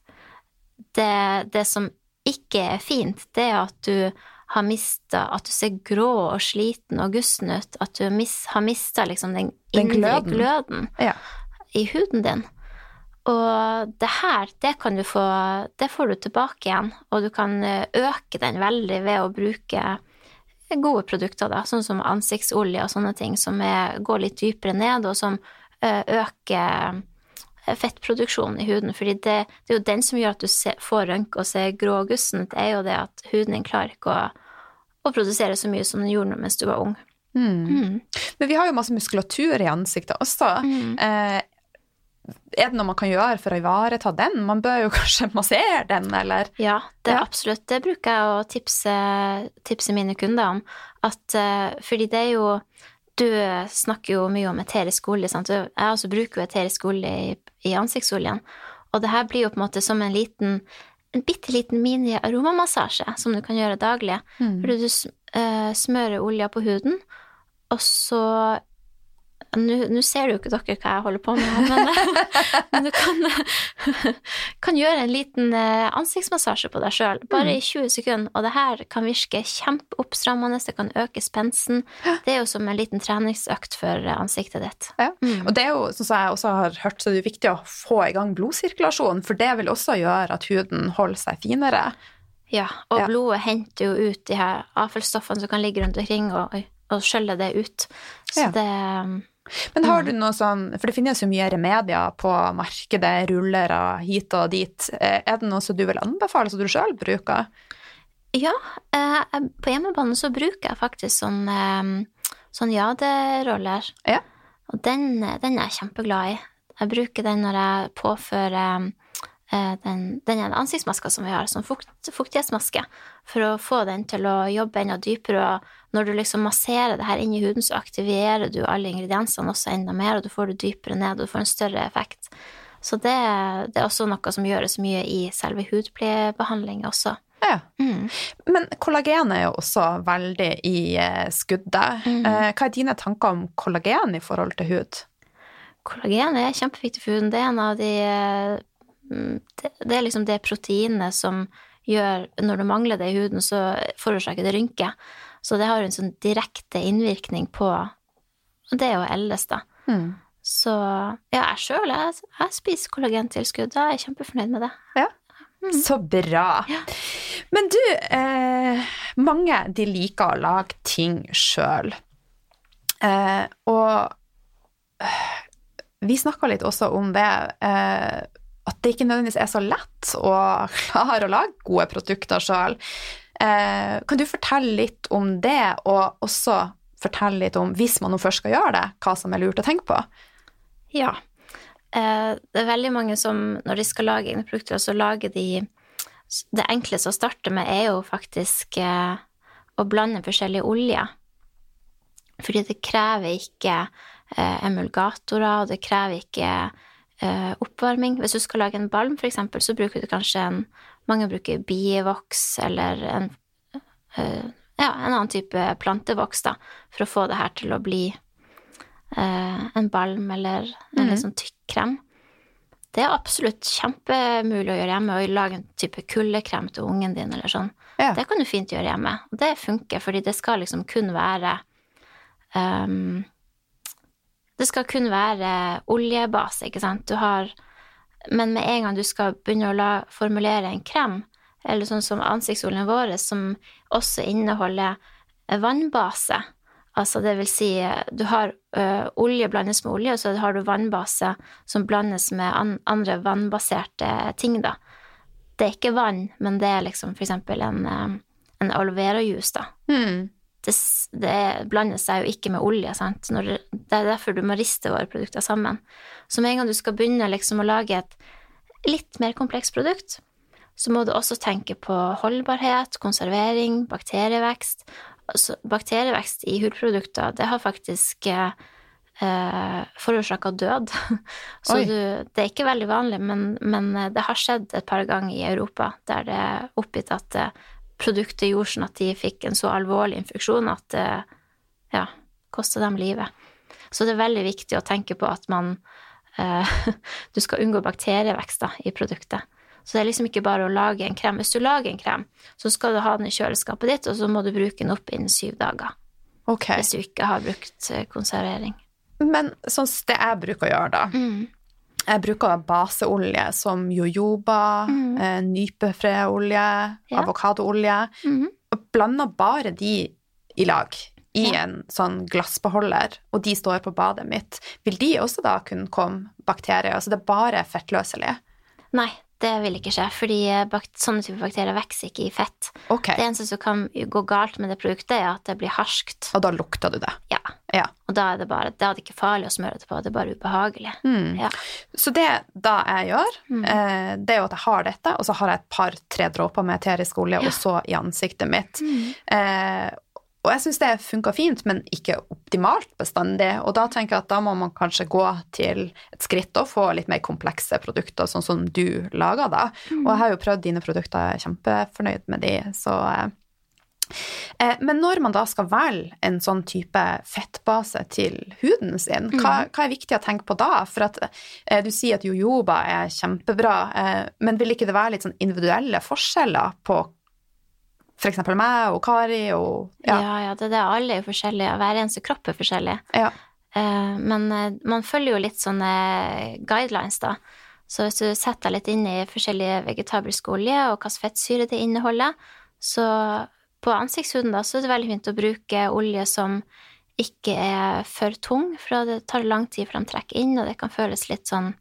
Det, det som ikke er fint, det er at du har mista At du ser grå og sliten og gusten ut. At du mis, har mista liksom den Den indre gløden. gløden Ja. i huden din. Og det her, det kan du få Det får du tilbake igjen, og du kan eh, øke den veldig ved å bruke gode produkter, da, sånn som ansiktsolje og sånne ting, som er, går litt dypere ned, og som eh, øker eh, fettproduksjonen i huden. Fordi det, det er jo den som gjør at du ser, får rønke og ser grå og gussen. Det er jo det at huden din klarer ikke å, å produsere så mye som den gjorde mens du var ung. Mm. Men vi har jo masse muskulatur i ansiktet også. Eh, er det noe man kan gjøre for å ivareta den? Man bør jo kanskje massere den, eller? Ja, det er Ja. absolutt. Det bruker jeg å tipse, tipse mine kunder om. At, eh, fordi det er jo Du snakker jo mye om eterisk olje. Sant? Jeg også bruker jo eterisk olje i, i ansiktsoljen. Og det her blir jo på en måte som en liten en bitte liten mini-aromamassasje som du kan gjøre daglig. Fordi du eh, smører olja på huden, og så Nå ser jo ikke dere hva jeg holder på med, men, men du kan, kan gjøre en liten eh, ansiktsmassasje på deg sjøl, bare i 20 sekunder. Og det her kan virke kjempeoppstrammende, det kan øke spensten. Det er jo som en liten treningsøkt for eh, ansiktet ditt. Ja. Og det er jo, som jeg også har hørt, så det er viktig å få i gang blodsirkulasjonen, for det vil også gjøre at huden holder seg finere. Ja, og Ja. blodet henter jo ut de her avfallsstoffene som kan ligge rundt omkring, og, og skjøller det ut. Så Ja. det Men har du noe sånn, for det finnes jo mye remedier på markedet, rullere hit og dit. Eh, Er det noe som du vil anbefale, som du sjøl bruker? Ja, eh, på hjemmebane så bruker jeg faktisk sånn, eh, sånn jaderoller. Ja. Og den, den er jeg kjempeglad i. Jeg bruker den når jeg påfører eh, den, den ansiktsmaska som vi har, som fukt, fuktighetsmaske, for å få den til å jobbe enda dypere. Og når du liksom masserer det her inn i huden, så aktiverer du alle ingrediensene også enda mer, og du får det dypere ned, og du får en større effekt. Så det, det er også noe som gjøres mye i selve hudpleiebehandling også. Ja. Mm. Men kollagen er jo også veldig i eh, skuddet. Mm. Eh, hva er dine tanker om kollagen i forhold til hud? Kollagen er kjempeviktig for huden. Det er en av de Det er liksom det proteinet som gjør Når du mangler det i huden, så forårsaker det rynker. Så det har en sånn direkte innvirkning på det å eldes, da. Mm. Så ja, jeg sjøl, jeg, jeg, spiser kollagentilskudd. Jeg er kjempefornøyd med det. Ja. Mm. Så bra. Ja. Men du, eh, mange de liker å lage ting sjøl. Eh, og vi snakka litt også om det, eh, at det ikke nødvendigvis er så lett å klare å lage gode produkter sjøl. Eh, kan du fortelle litt om det, og også fortelle litt om, hvis man nå først skal gjøre det, hva som er lurt å tenke på? Ja. Eh, det er veldig mange som, når de skal lage egne produkter, så lager de Det enkleste å starte med er jo faktisk eh, å blande forskjellige oljer. Fordi det krever ikke eh, emulgatorer, og det krever ikke oppvarming. Hvis du skal lage en balm, eksempel, så bruker du kanskje en Mange bruker bievoks eller en, eh, ja, en annen type plantevoks, da, for å få det her til å bli eh, en balm eller en mm. litt sånn tykk krem. Det er absolutt kjempemulig å gjøre hjemme, å lage en type kuldekrem til ungen din eller sånn. Ja. Det kan du fint gjøre hjemme, og det funker, fordi det skal liksom kun være um, Det skal kun være oljebase, ikke sant. Du har Men med en gang du skal begynne å la, formulere en krem, eller sånn som ansiktsoljen vår, som også inneholder vannbase, altså det vil si du har ø, olje blandes med olje, og så har du vannbase som blandes med an, andre vannbaserte ting, da. Det er ikke vann, men det er liksom for eksempel en, en aloe vera-juice, da. Mm det, det blander seg jo ikke med olje, sant. Når, det er derfor du må riste våre produkter sammen. Så med en gang du skal begynne liksom å lage et litt mer komplekst produkt, så må du også tenke på holdbarhet, konservering, bakterievekst. Altså, bakterievekst i hudprodukter, det har faktisk eh, forårsaka død. Så du, det er ikke veldig vanlig, men, men, det har skjedd et par ganger i Europa der det er oppgitt at produktet gjorde sånn at de fikk en så alvorlig infeksjon at det ja, kosta dem livet. Så det er veldig viktig å tenke på at man eh, Du skal unngå bakterievekst i produktet. Så det er liksom ikke bare å lage en krem. Hvis du lager en krem, så skal du ha den i kjøleskapet ditt, og så må du bruke den opp innen syv dager. Okay. Hvis du ikke har brukt eh, konservering. Men sånn det jeg bruker å gjøre, da, mm. Jeg bruker baseolje som jojoba, mm. eh, nypefreolje, ja. avokadoolje. Mm. Og blander bare de i lag i ja. en sånn glassbeholder, og de står på badet mitt. Vil de også da kunne komme bakterier? Altså det er bare fettløselig? Nei, det vil ikke skje, fordi eh, sånne typer bakterier vokser ikke i fett. Okay. Det eneste som kan gå galt med det produktet, er at det blir harskt. Og da lukter du det? Ja. Ja. Og da er det bare Da er det ikke farlig å smøre det på, det er bare ubehagelig. Mm. Ja. Så det da jeg gjør, mm. eh, det er jo at jeg har dette, og så har jeg et par-tre dråper med eterisk olje ja. også i ansiktet mitt. Mm. Eh, og jeg syns det funka fint, men ikke optimalt bestandig. Og da tenker jeg at da må man kanskje gå til et skritt og få litt mer komplekse produkter, sånn som du lager, da. Mm. Og jeg har jo prøvd dine produkter, jeg er kjempefornøyd med de, så eh men når man da skal velge en sånn type fettbase til huden sin, hva, mm. hva er viktig å tenke på da? For at eh, du sier at jojoba er kjempebra, eh, men vil ikke det være litt sånn individuelle forskjeller på f.eks. meg og Kari og Ja, ja, ja det er. Alle er forskjellige. Hver eneste kropp er forskjellig. Ja. Men man følger jo litt sånne guidelines, da. Så hvis du setter deg litt inn i forskjellige vegetabelske olje og hvilken fettsyre det inneholder, så på ansiktshuden da, så er det veldig fint å bruke olje som ikke er for tung, for det tar lang tid før den trekker inn, og det kan føles litt sånn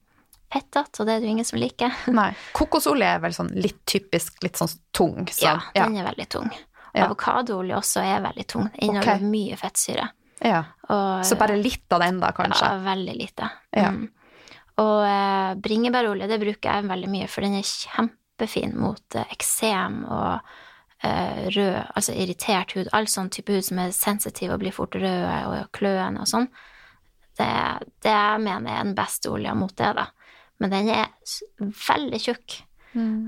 fettete, og det er det jo ingen som liker. Nei. Kokosolje er vel sånn litt typisk litt sånn tung? Så, ja, den er veldig tung. Ja. Avokadoolje også er veldig tung. Inneholder okay. mye fettsyre. Ja. Og, så bare litt av den, da, kanskje? Ja, veldig lite. Ja. Mm. Og eh, bringebærolje det bruker jeg veldig mye, for den er kjempefin mot eh, eksem og rød, altså irritert hud. All sånn type hud som er sensitiv og blir fort røde og kløende og sånn. Det, det jeg mener er den beste olja mot det, da. Men den er veldig tjukk,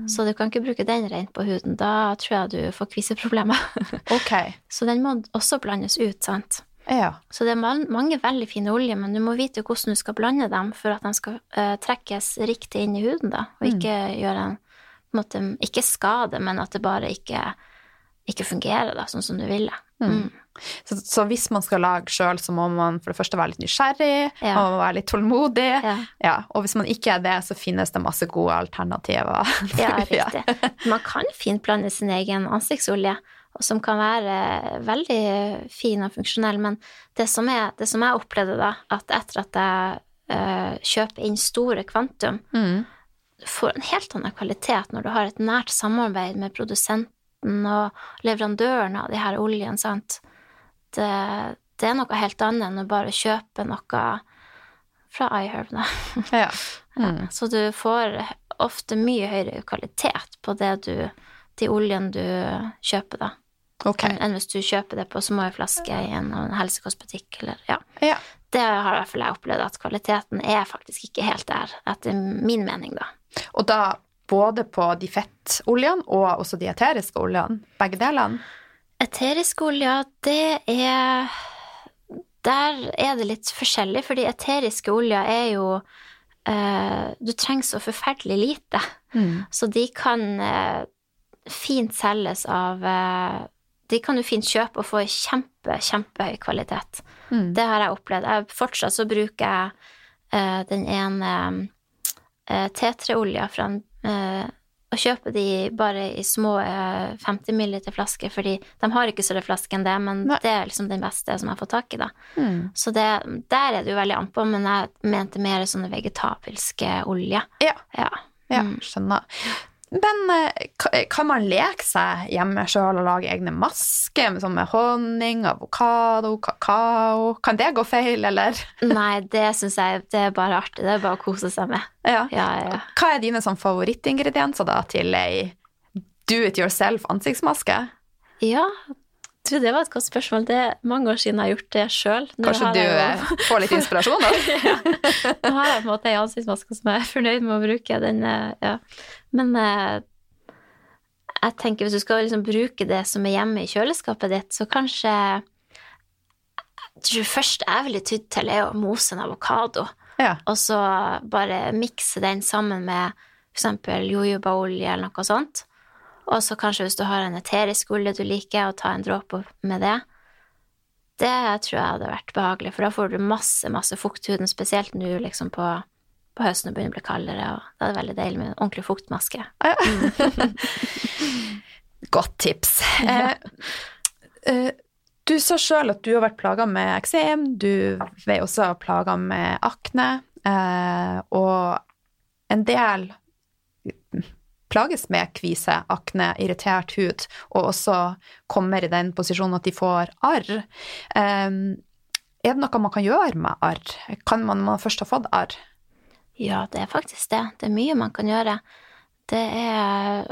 så du kan ikke bruke den rent på huden. Da tror jeg du får kviseproblemer. Ok. så den må også blandes ut, sant. Ja. Så det er mange veldig fine oljer, men du må vite hvordan du skal blande dem for at de skal uh, trekkes riktig inn i huden, da, og ikke gjøre en på en måte, Ikke skade, men at det bare ikke, ikke fungerer da, sånn som du ville. Mm. Så, så hvis man skal lage sjøl, så må man for det første være litt nysgjerrig, Ja. man må være litt tålmodig. Ja. Ja, og hvis man ikke er det, så finnes det masse gode alternativer. Ja, riktig. Man kan finplante sin egen ansiktsolje, og som kan være veldig fin og funksjonell, men det som, er, det som jeg opplevde da, at etter at jeg eh, kjøper inn store kvantum, Mm. Får en helt annen kvalitet når du har et nært samarbeid med produsenten og leverandøren av de her oljene, sant. Det, det er noe helt annet enn å bare kjøpe noe fra iHerb, da. Ja. Mm. Så du får ofte mye høyere kvalitet på det du, de oljene du kjøper, da. Okay. Enn enn hvis du kjøper det på små flasker i en, en helsekostbutikk, eller ja. Ja. Det har i hvert fall jeg opplevd, at kvaliteten er faktisk ikke helt der, etter min mening, da. Og da både på de fettoljene og også de eteriske oljene, begge delene. Eteriske oljer, det er Der er det litt forskjellig, fordi eteriske oljer er jo eh, Du trenger så forferdelig lite. Så de kan eh, fint selges av eh, De kan du fint kjøpe og få i kjempe, kjempehøy kvalitet. Mm. Det har jeg opplevd. Jeg, fortsatt så bruker jeg den ene T3-olja fra en eh, og kjøper de bare i små eh, 50 ml-flasker, fordi de har ikke større flaske enn det, men Nei. det er liksom den beste som jeg har fått tak i, da. Mm. Så det, der er det jo veldig an på, men jeg mente mer sånne vegetabilske oljer. Ja. Ja. Ja, Mm. skjønner. Men eh, kan man leke seg hjemme sjøl og lage egne masker med, sånn med honning, avokado, kakao? Kan det gå feil, eller? Nei, det syns jeg det er bare artig. Det er bare å kose seg med. Ja. Ja, ja. Hva er dine sånn favorittingredienser da til ei do it yourself ansiktsmaske? ja. Du, det var et godt spørsmål. Det er mange år siden jeg har gjort det sjøl. Kanskje du jo... får litt inspirasjon? da? Nå har jeg på en måte ei ansiktsmaske som jeg er fornøyd med å bruke. Den, eh, ja. Men eh, jeg tenker hvis du skal liksom bruke det som er hjemme i kjøleskapet ditt, så kanskje Det første jeg ville tydd til, er å mose en avokado. Ja. Og så bare mikse den sammen med f.eks. jojobaolje eller noe sånt. Og så kanskje hvis du har en eterisk olje du liker, og ta en dråpe med det. Det tror jeg hadde vært behagelig, for da får du masse, masse fukt i huden, spesielt nå liksom på, på høsten og begynner å bli kaldere, og da er det veldig deilig med en ordentlig fuktmaske. Godt tips. Eh, eh, du sa sjøl at du har vært plaga med eksem, du er også plaga med akne, eh, og en del plages med kvise, akne, irritert hud, og også kommer i den posisjonen at de får arr. Eh, er det noe man kan gjøre med arr? Kan man, man først ha fått arr? Ja, det er faktisk det. Det er mye man kan gjøre. Det er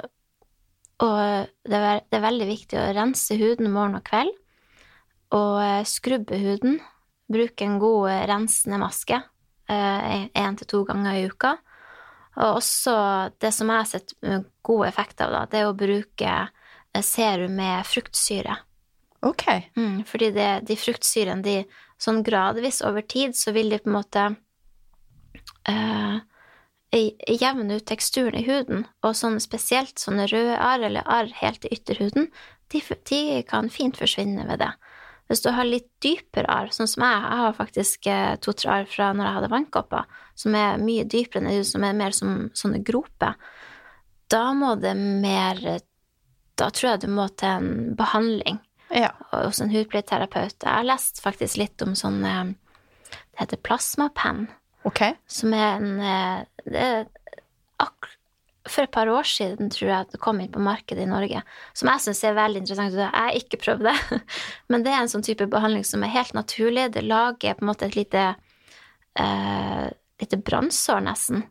Og det er, det er veldig viktig å rense huden morgen og kveld. Og eh, skrubbe huden. Bruke en god eh, rensende maske én til to ganger i uka. Og også det som jeg har sett eh, god effekt av, da, det er å bruke eh, serum med fruktsyre. Ok. Mm, fordi det, de fruktsyrene, de sånn gradvis over tid, så vil de på en måte i- jevne ut teksturen i huden, og sånn spesielt sånne røde arr eller arr helt i ytterhuden, de, de kan fint forsvinne ved det. Hvis du har litt dypere arr, sånn som jeg, jeg har faktisk eh, to-tre arr fra når jeg hadde vannkopper, som er mye dypere enn det, som er mer som sånne groper, da må det mer Da tror jeg du må til en behandling Ja. hos en hudpleieterapeut. Jeg har lest faktisk litt om sånn eh, Det heter plasmapenn, Ok. som er en eh, det er For et par år siden tror jeg at det kom inn på markedet i Norge, som jeg syns er veldig interessant. Jeg har ikke prøvd det, men det er en sånn type behandling som er helt naturlig. Det lager på en måte et lite uh, lite brannsår, nesten,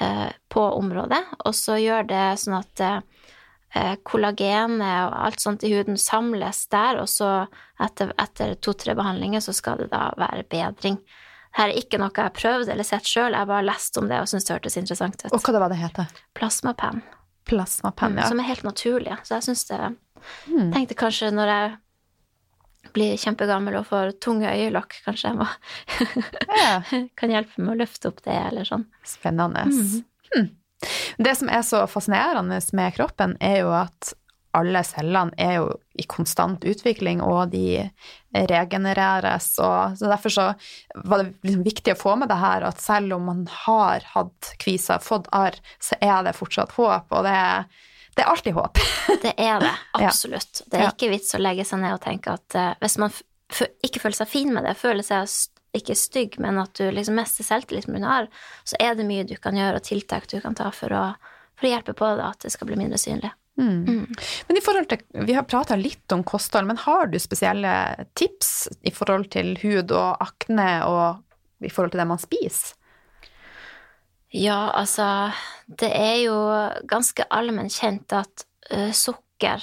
uh, på området. Og så gjør det sånn at uh, kollagenet og alt sånt i huden samles der, og så etter, etter to-tre behandlinger så skal det da være bedring. Dette er ikke noe jeg har prøvd eller sett sjøl, jeg har bare lest om det og syntes det hørtes interessant ut. Og hva det var det heter? Plasmapenn, Plasmapenn, ja. som er helt naturlig. Så jeg syns det Mm. Tenkte kanskje når jeg blir kjempegammel og får tunge øyelokk, kanskje jeg må ja. kan hjelpe med å løfte opp det, eller sånn. Spennende. Mm. Hm. Det som er så fascinerende med kroppen, er jo at alle cellene er jo i konstant utvikling, og de regenereres. Og, så derfor så var det liksom viktig å få med det her at selv om man har hatt kviser, fått arr, så er det fortsatt håp, og det er, det er alltid håp. Det er det, absolutt. Det er ikke vits å legge seg ned og tenke at uh, hvis man ikke føler seg fin med det, føler seg ikke stygg, men at du liksom mister selvtilliten med arr, så er det mye du kan gjøre, og tiltak du kan ta for å, for å hjelpe på det, at det skal bli mindre synlig. Men i forhold til, Vi har prata litt om kosthold, men har du spesielle tips i forhold til hud og akne og i forhold til det man spiser? Ja, altså Det er jo ganske allment kjent at uh, sukker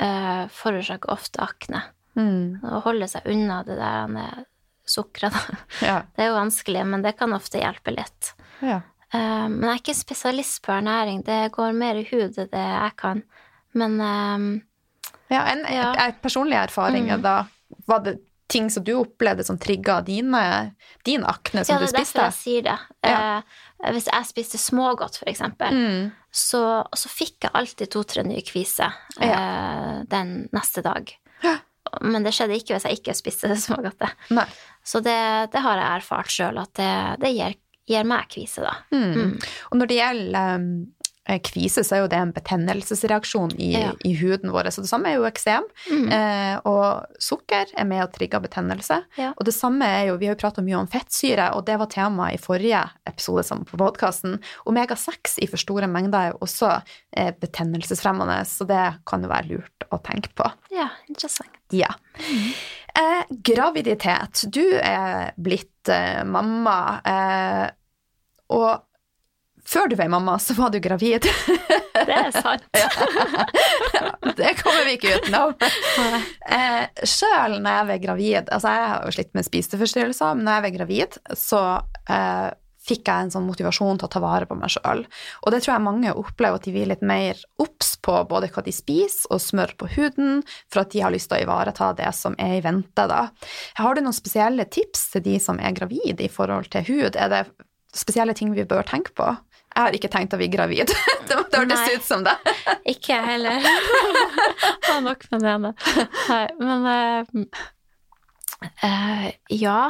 uh, forårsaker ofte akne. Mm. Å holde seg unna det der sukkeret, da. Ja. Det er jo vanskelig, men det kan ofte hjelpe litt. ja. Eh, men jeg er ikke spesialist på ernæring. Det går mer i hudet, det jeg kan. Men eh, Ja, en, Ja. en personlig erfaring Mm. da var det ting som du opplevde som trigga dine, din akne som ja, det er derfor jeg sier det. Ja. Eh, hvis jeg spiste smågodt, for eksempel, Mm. så, så fikk jeg alltid to-tre nye kviser eh, den neste dag. Ja. Men det skjedde ikke hvis jeg ikke spiste smågodt smågodtet. Så det, det har jeg erfart sjøl, at det, det gir, gir meg kvise, da. Mm. Og når det gjelder um, kvise, så er jo det en betennelsesreaksjon i, Ja. i huden vår. Så det samme er jo eksem. Mm. Eh, og sukker er med å trigger betennelse. Ja. Og det samme er jo, vi har jo prata mye om fettsyre, og det var tema i forrige episode på podkasten. Omega-6 i for store mengder er jo også eh, betennelsesfremmende, så det kan jo være lurt å tenke på. Ja, interessant. Ja. Eh, graviditet. Du er blitt eh, mamma, eh, og før du ble mamma, så var du gravid. Det er sant. det kommer vi ikke utenom. Eh, Sjøl når jeg var gravid, altså jeg har jo slitt med spiseforstyrrelser, men når jeg var gravid, så eh, fikk jeg en sånn motivasjon til å ta vare på meg sjøl. Og det tror jeg mange opplever at de blir litt mer obs på både hva de spiser og smør på huden, for at de har lyst til å ivareta det som er i vente, da. Har du noen spesielle tips til de som er gravid i forhold til hud? Er det spesielle ting vi bør tenke på? Jeg har ikke tenkt å bli gravid. det hørtes ut som det. Ikke jeg heller. Har nok med det ene. Nei, men uh, uh, ja.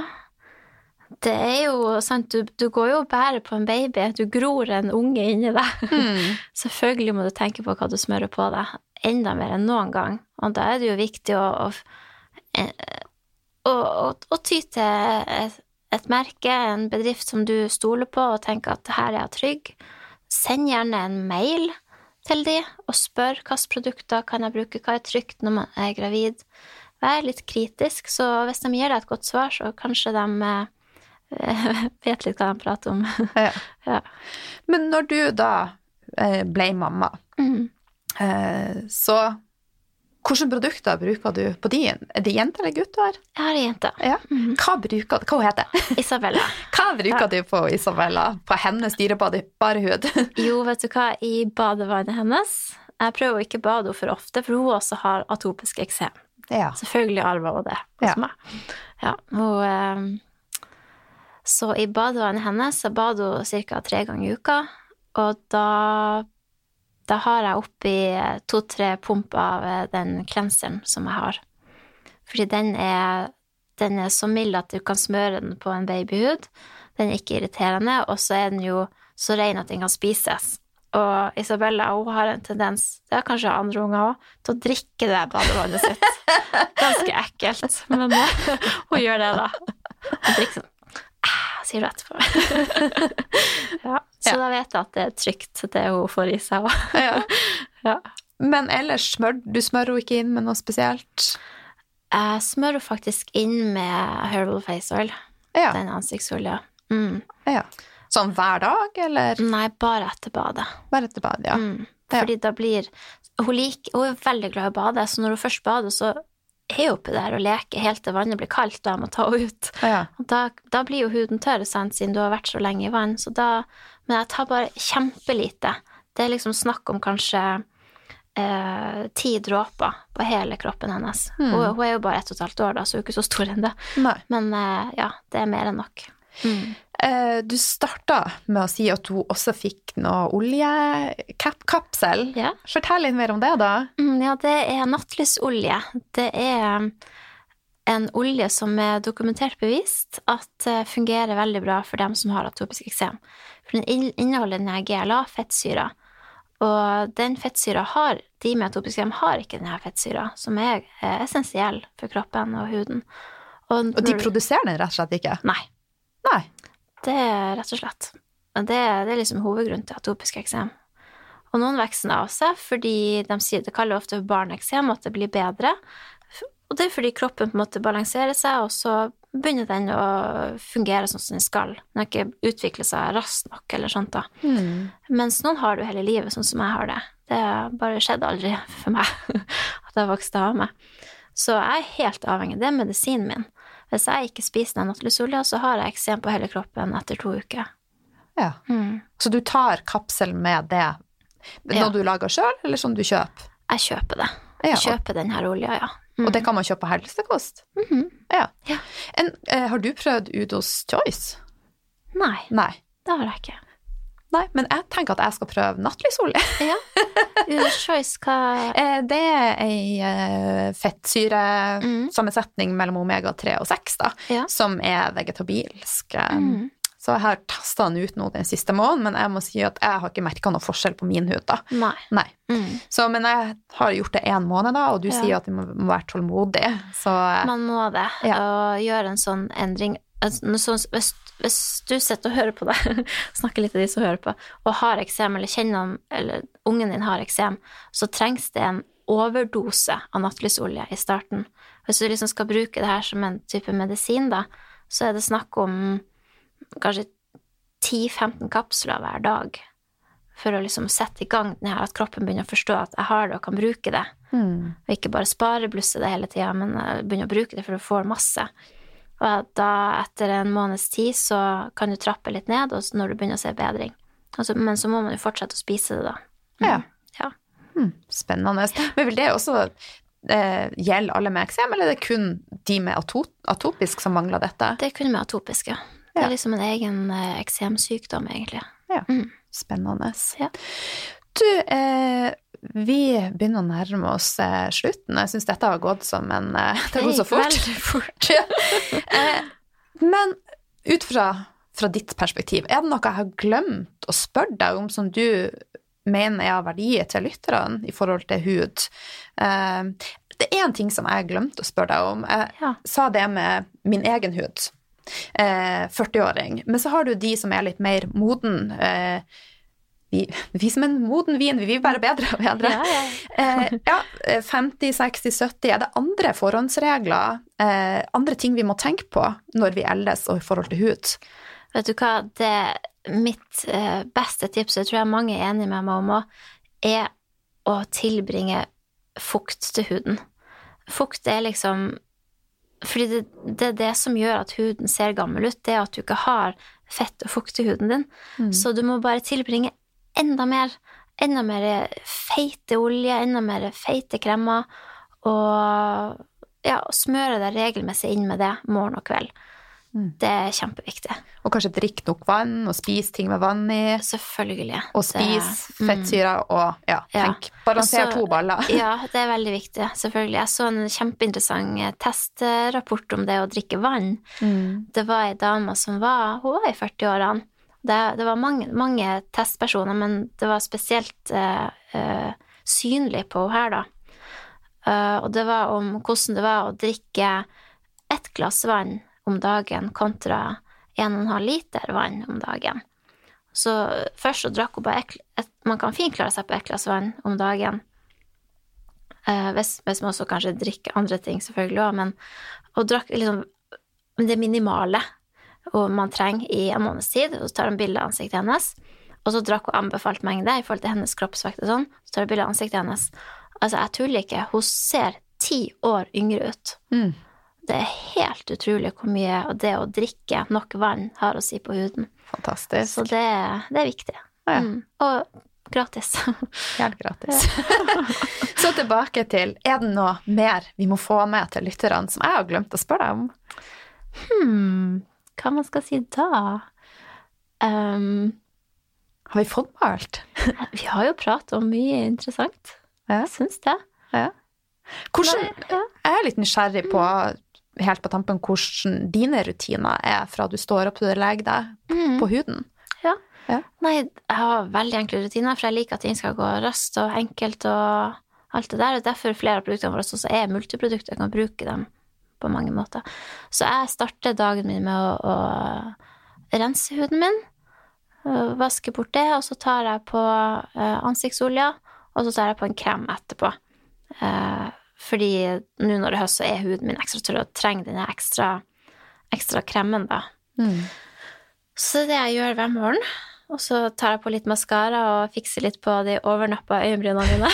Det er jo sant, du, du går jo og bærer på en baby. Du gror en unge inni deg. Selvfølgelig må du tenke på hva du smører på deg, enda mer enn noen gang. Og da er det jo viktig å, eh, å, å, å ty til et, et merke, en bedrift som du stoler på, og tenker at her er jeg trygg. Send gjerne en mail til de og spør hvilke produkter kan jeg bruke, hva er trygt når man er gravid. Vær litt kritisk, så hvis de gir deg et godt svar, så kanskje de eh, vet litt hva de prater om. Ja. ja. Men når du da eh, ble mamma, Mm. eh, så hvilke produkter bruker du på din? Er det jente eller gutt du har? Jeg har ei jente. Ja. Hva bruker Hva heter det? Isabella. Hva bruker du på Isabella? På hennes dyrebare hud? Jo, vet du hva, i badevannet hennes Jeg prøver å ikke bade henne for ofte, for hun også har atopisk eksem. ja. Selvfølgelig arver hun det hos Ja. meg. Ja, hun, eh, så i badevannet hennes så bader hun ca. tre ganger i uka, og da, da har jeg oppi to-tre pumper av eh, den klenseren som jeg har. Fordi den er, den er så mild at du kan smøre den på en babyhud. Den er ikke irriterende, og så er den jo så ren at den kan spises. Og Isabella hun har en tendens, det har kanskje andre unger òg, til å drikke det badevannet sitt. Ganske ekkelt, men eh, hun gjør det, da. Hun drikker sånn sier du etterpå. ja, så Ja. da vet jeg at det er trygt, det hun får i seg òg. ja. Ja. Men ellers smør du smører henne ikke inn med noe spesielt? Jeg smører faktisk inn med Herbal Face Oil, Ja. den ansiktsolja. Mm. Ja. Sånn hver dag, eller Nei, bare etter badet. bare etter bad? Ja. Mm. Fordi da blir hun, liker, hun er veldig glad i å bade, så når hun først bader, så er oppi der og leker helt til vannet blir kaldt, og jeg må ta henne ut. Ja. Da, da blir jo huden tørr, sant, siden du har vært så lenge i vann. Så da, men jeg tar bare kjempelite. Det er liksom snakk om kanskje eh, ti dråper på hele kroppen hennes. Mm. Hun, hun er jo bare ett og et halvt år, da, så hun er ikke så stor ennå. Nei. Men eh, ja, det er mer enn nok. Mm. Eh, du starta med å si at du også fikk noe oljekapsel. Ja. Fortell litt mer om det, da. Mm, ja, det er nattlysolje. Det er en olje som er dokumentert bevist at eh, fungerer veldig bra for dem som har atopisk eksem. For den inn- inneholder denne GLA-fettsyra. Og den fettsyra har De med atopisk eksem har ikke denne fettsyra, som er eh, essensiell for kroppen og huden. Og, Og de produserer den rett og slett ikke? Nei. Nei. Det er rett og slett. Det, det er liksom hovedgrunnen til atopisk eksem. Og noen vokser av seg fordi de sier det kaller ofte for barneeksem, at det blir bedre. Og det er fordi kroppen på en måte balanserer seg, og så begynner den å fungere sånn som den skal. Den har ikke utviklet seg raskt nok, eller sånt da. Mm. Mens noen har det jo hele livet, sånn som jeg har det. Det har bare skjedd aldri for meg at jeg vokste av meg. Så jeg er helt avhengig. Det er medisinen min. Hvis jeg ikke spiser den nattlysolja, så har jeg eksem på hele kroppen etter to uker. Ja. Mm. Så du tar kapsel med det når Ja. du lager sjøl, eller som du kjøper? Jeg kjøper det. Ja, Jeg kjøper den her olja, ja. Mm. Og det kan man kjøpe på helsekost? Mhm. Ja. Ja. En, eh, har du prøvd Udos Choice? Nei, Nei. det har jeg ikke. Nei, men jeg tenker at jeg skal prøve nattlysolje. Ja. Choice, hva Eh, Det er ei fettsyresammensetning mm. mellom omega-3 og 6, da, Ja. som er vegetabilsk. eh, Mm. Så jeg har testa den ut nå den siste måneden, men jeg må si at jeg har ikke merka noe forskjell på min hud. da. Nei. Nei. Mm. Så, men jeg har gjort det én måned, da, og du Ja. sier at du må, må være tålmodig. Så eh, Man må det, Ja. og gjøre en sånn endring. Altså, sånn- hvis, hvis du sitter og hører på det, snakker litt til de som hører på, og har eksem, eller kjenner om, eller ungen din har eksem, så trengs det en overdose av nattlysolje i starten. Hvis du liksom skal bruke det her som en type medisin, da, så er det snakk om kanskje 10-15 kapsler hver dag for å liksom sette i gang den her, at kroppen begynner å forstå at jeg har det og kan bruke det. Mm. Og ikke bare spareblusse det hele tida, men eh, begynne å bruke det for du får masse. Og da, etter en måneds tid, så kan du trappe litt ned, når du begynner å se bedring. Altså, men så må man jo fortsette å spise det, da. Mm. Ja. Ja. Hmm, spennende. Men vil det også eh, gjelde alle med eksem, eller er det kun de med ato atopisk som mangler dette? Det er kun med atopiske. Det Ja. er liksom en egen eh, eksemsykdom, egentlig. Ja, Mm. spennende. Ja. Du, eh, vi begynner å nærme oss eh, slutten. Jeg syns dette har gått som en eh, Det har gått så fort. veldig fort. Eh, men ut fra, fra ditt perspektiv, er det noe jeg har glemt å spørre deg om som du mener er av verdi til lytterne i forhold til hud? Det er en ting som jeg glemte å spørre deg om. Jeg Ja. sa det med min egen hud. Eh, 40-åring. Men så har du de som er litt mer moden. Eh, vi, vi som en moden vin, vi vil bare bedre og bedre. Ja, ja. Eh, ja, 50, 60, 70. Er det andre forhåndsregler, eh, andre ting vi må tenke på når vi eldes og i forhold til hud? Vet du hva, det mitt eh, beste tips, og jeg tror jeg mange er enig med meg om òg, er å tilbringe fukt til huden. Fukt er liksom Fordi det, det er det som gjør at huden ser gammel ut, det er at du ikke har fett og fukt i huden din. Så du må bare tilbringe enda mer. Enda mer feite olje, enda mer feite kremmer. Og ja, smøre deg regelmessig inn med det morgen og kveld. Mm. Det er kjempeviktig. Og kanskje drikke nok vann, og spise ting med vann i, Selvfølgelig. og Det- spise mm. fettsyrer, og ja, Ja. tenk, balanser Og så- to baller. Ja, det er veldig viktig. Selvfølgelig. Jeg så en kjempeinteressant eh, testrapport om det å drikke vann. Mm. Det var ei dame som var Hun var i 40-årene. Det, det var mange, mange testpersoner, men det var spesielt eh, eh, synlig på henne her, da. Uh, og det var om hvordan det var å drikke ett glass vann om dagen kontra 1,5 liter vann om dagen. Så først så drakk hun bare ett et, Man kan fint klare seg på ett glass vann om dagen. Uh, hvis, hvis man også kanskje drikker andre ting, selvfølgelig òg, men hun drakk liksom det minimale. Man trenger i en måneds tid, og så tar hun bilde av ansiktet hennes. Og så drakk hun anbefalt mengde i forhold til hennes kroppsvekt og sånn. Så tar hun bilde av ansiktet hennes. Altså, jeg tuller ikke. Hun ser ti år yngre ut. Mm. Det er helt utrolig hvor mye og det å drikke nok vann har å si på huden. Fantastisk. Så det, det er viktig. Ja. Mm. Og gratis. Helt gratis. så tilbake til Er det noe mer vi må få med til lytterne som jeg har glemt å spørre deg om? Hmm, hva man skal si da? Um, Har vi fått med alt? vi har jo pratet om mye interessant. Ja. Jeg syns det. Ja. Hvordan, ja. jeg er litt nysgjerrig på, helt på tampen, hvordan dine rutiner er fra du står opp til du legger deg Mm. på huden. Nei, jeg har veldig enkle rutiner, for jeg liker at ting skal gå raskt og enkelt og alt det der. Og derfor flere av produktene våre også er multiprodukter. Jeg kan bruke dem på mange måter. Så jeg starter dagen min med å, å rense huden min, vaske bort det, og så tar jeg på ansiktsolja, og så tar jeg på en krem etterpå. Fordi nå når det er høst, så er huden min ekstra tørr og trenger denne ekstra, ekstra kremen, da. Så det er det jeg gjør hver morgen. Og så tar jeg på litt maskara og fikser litt på de overnappa øyenbrynene mine.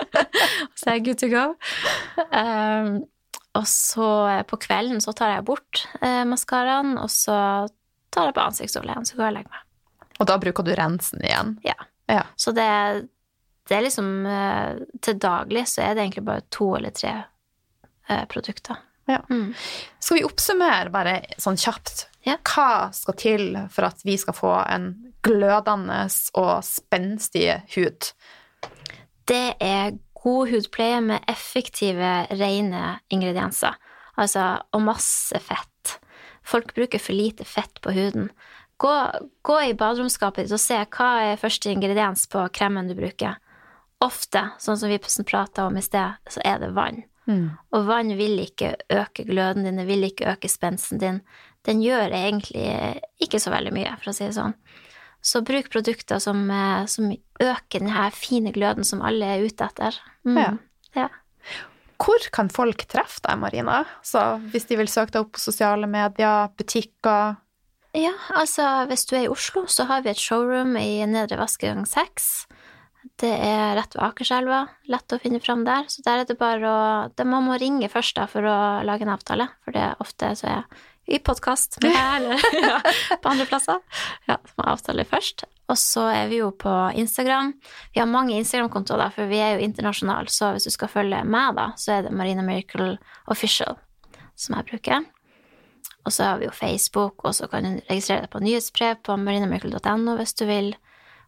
så er jeg good to go. Um, og så eh, på kvelden så tar jeg bort eh, maskaraen, og så tar jeg på ansiktsoljen, så går jeg og legger meg. Og da bruker du rensen igjen. Ja. Ja. Så det, det er liksom eh, Til daglig så er det egentlig bare to eller tre eh, produkter. Ja. Mm. Skal vi oppsummere bare sånn kjapt? Ja. Hva skal til for at vi skal få en glødende og spenstig hud? Det er god hudpleie med effektive, rene ingredienser. Altså, og masse fett. Folk bruker for lite fett på huden. Gå, gå i baderomsskapet ditt og se hva er første ingrediens på kremen du bruker. Ofte, sånn som vi prata om i sted, så er det vann. Og vann vil ikke øke gløden din, det vil ikke øke spensten din. Den gjør egentlig ikke så veldig mye, for å si det sånn. Så bruk produkter som, eh, som øker denne fine gløden som alle er ute etter. Mm. Ja. Ja. Hvor kan folk treffe deg, Marina? Så hvis de vil søke deg opp på sosiale medier, butikker Ja, altså hvis du er i Oslo, så har vi et showroom i Nedre Vaskegang 6. Det er rett ved Akerselva. Lett å finne fram der. Så der er det bare å Man må ringe først da for å lage en avtale, for det er ofte så er i podkast med deg, eller ja, på andre plasser. Ja, så må jeg avtale først. Og så er vi jo på Instagram. Vi har mange Instagram-kontoer, for vi er jo internasjonale, så hvis du skal følge meg, da, så er det Marina Miracle Official som jeg bruker. Og så har vi jo Facebook, og så kan du registrere deg på nyhetsbrev på marinamiracle.no hvis du vil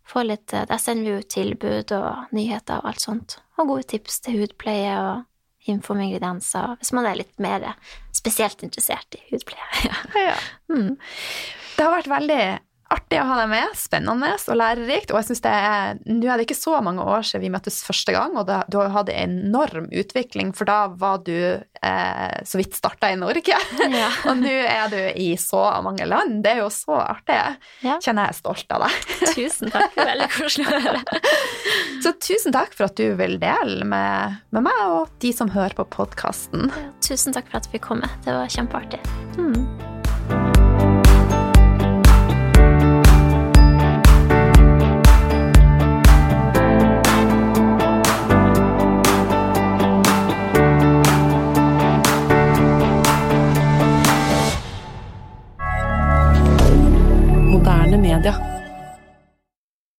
få litt eh, Der sender vi jo tilbud og nyheter og alt sånt. Og gode tips til hudpleie og info om ingredienser, hvis man er litt mer spesielt interessert i hudpleie. Ja. Ja. Mm. Det har vært veldig artig å ha deg med, spennende og lærerikt. Og jeg synes det er, nå er det ikke så mange år siden vi møttes første gang, og da, du har hatt en enorm utvikling, for da var du eh, så vidt starta i Norge. Ja. og nå er du i så mange land. Det er jo så artig. Ja. Kjenner jeg er stolt av deg. Tusen takk. Veldig koselig å høre. Så tusen takk for at du vil dele med, med meg og de som hører på podkasten. Tusen takk for at vi fikk komme. Det var kjempeartig. Moderne media.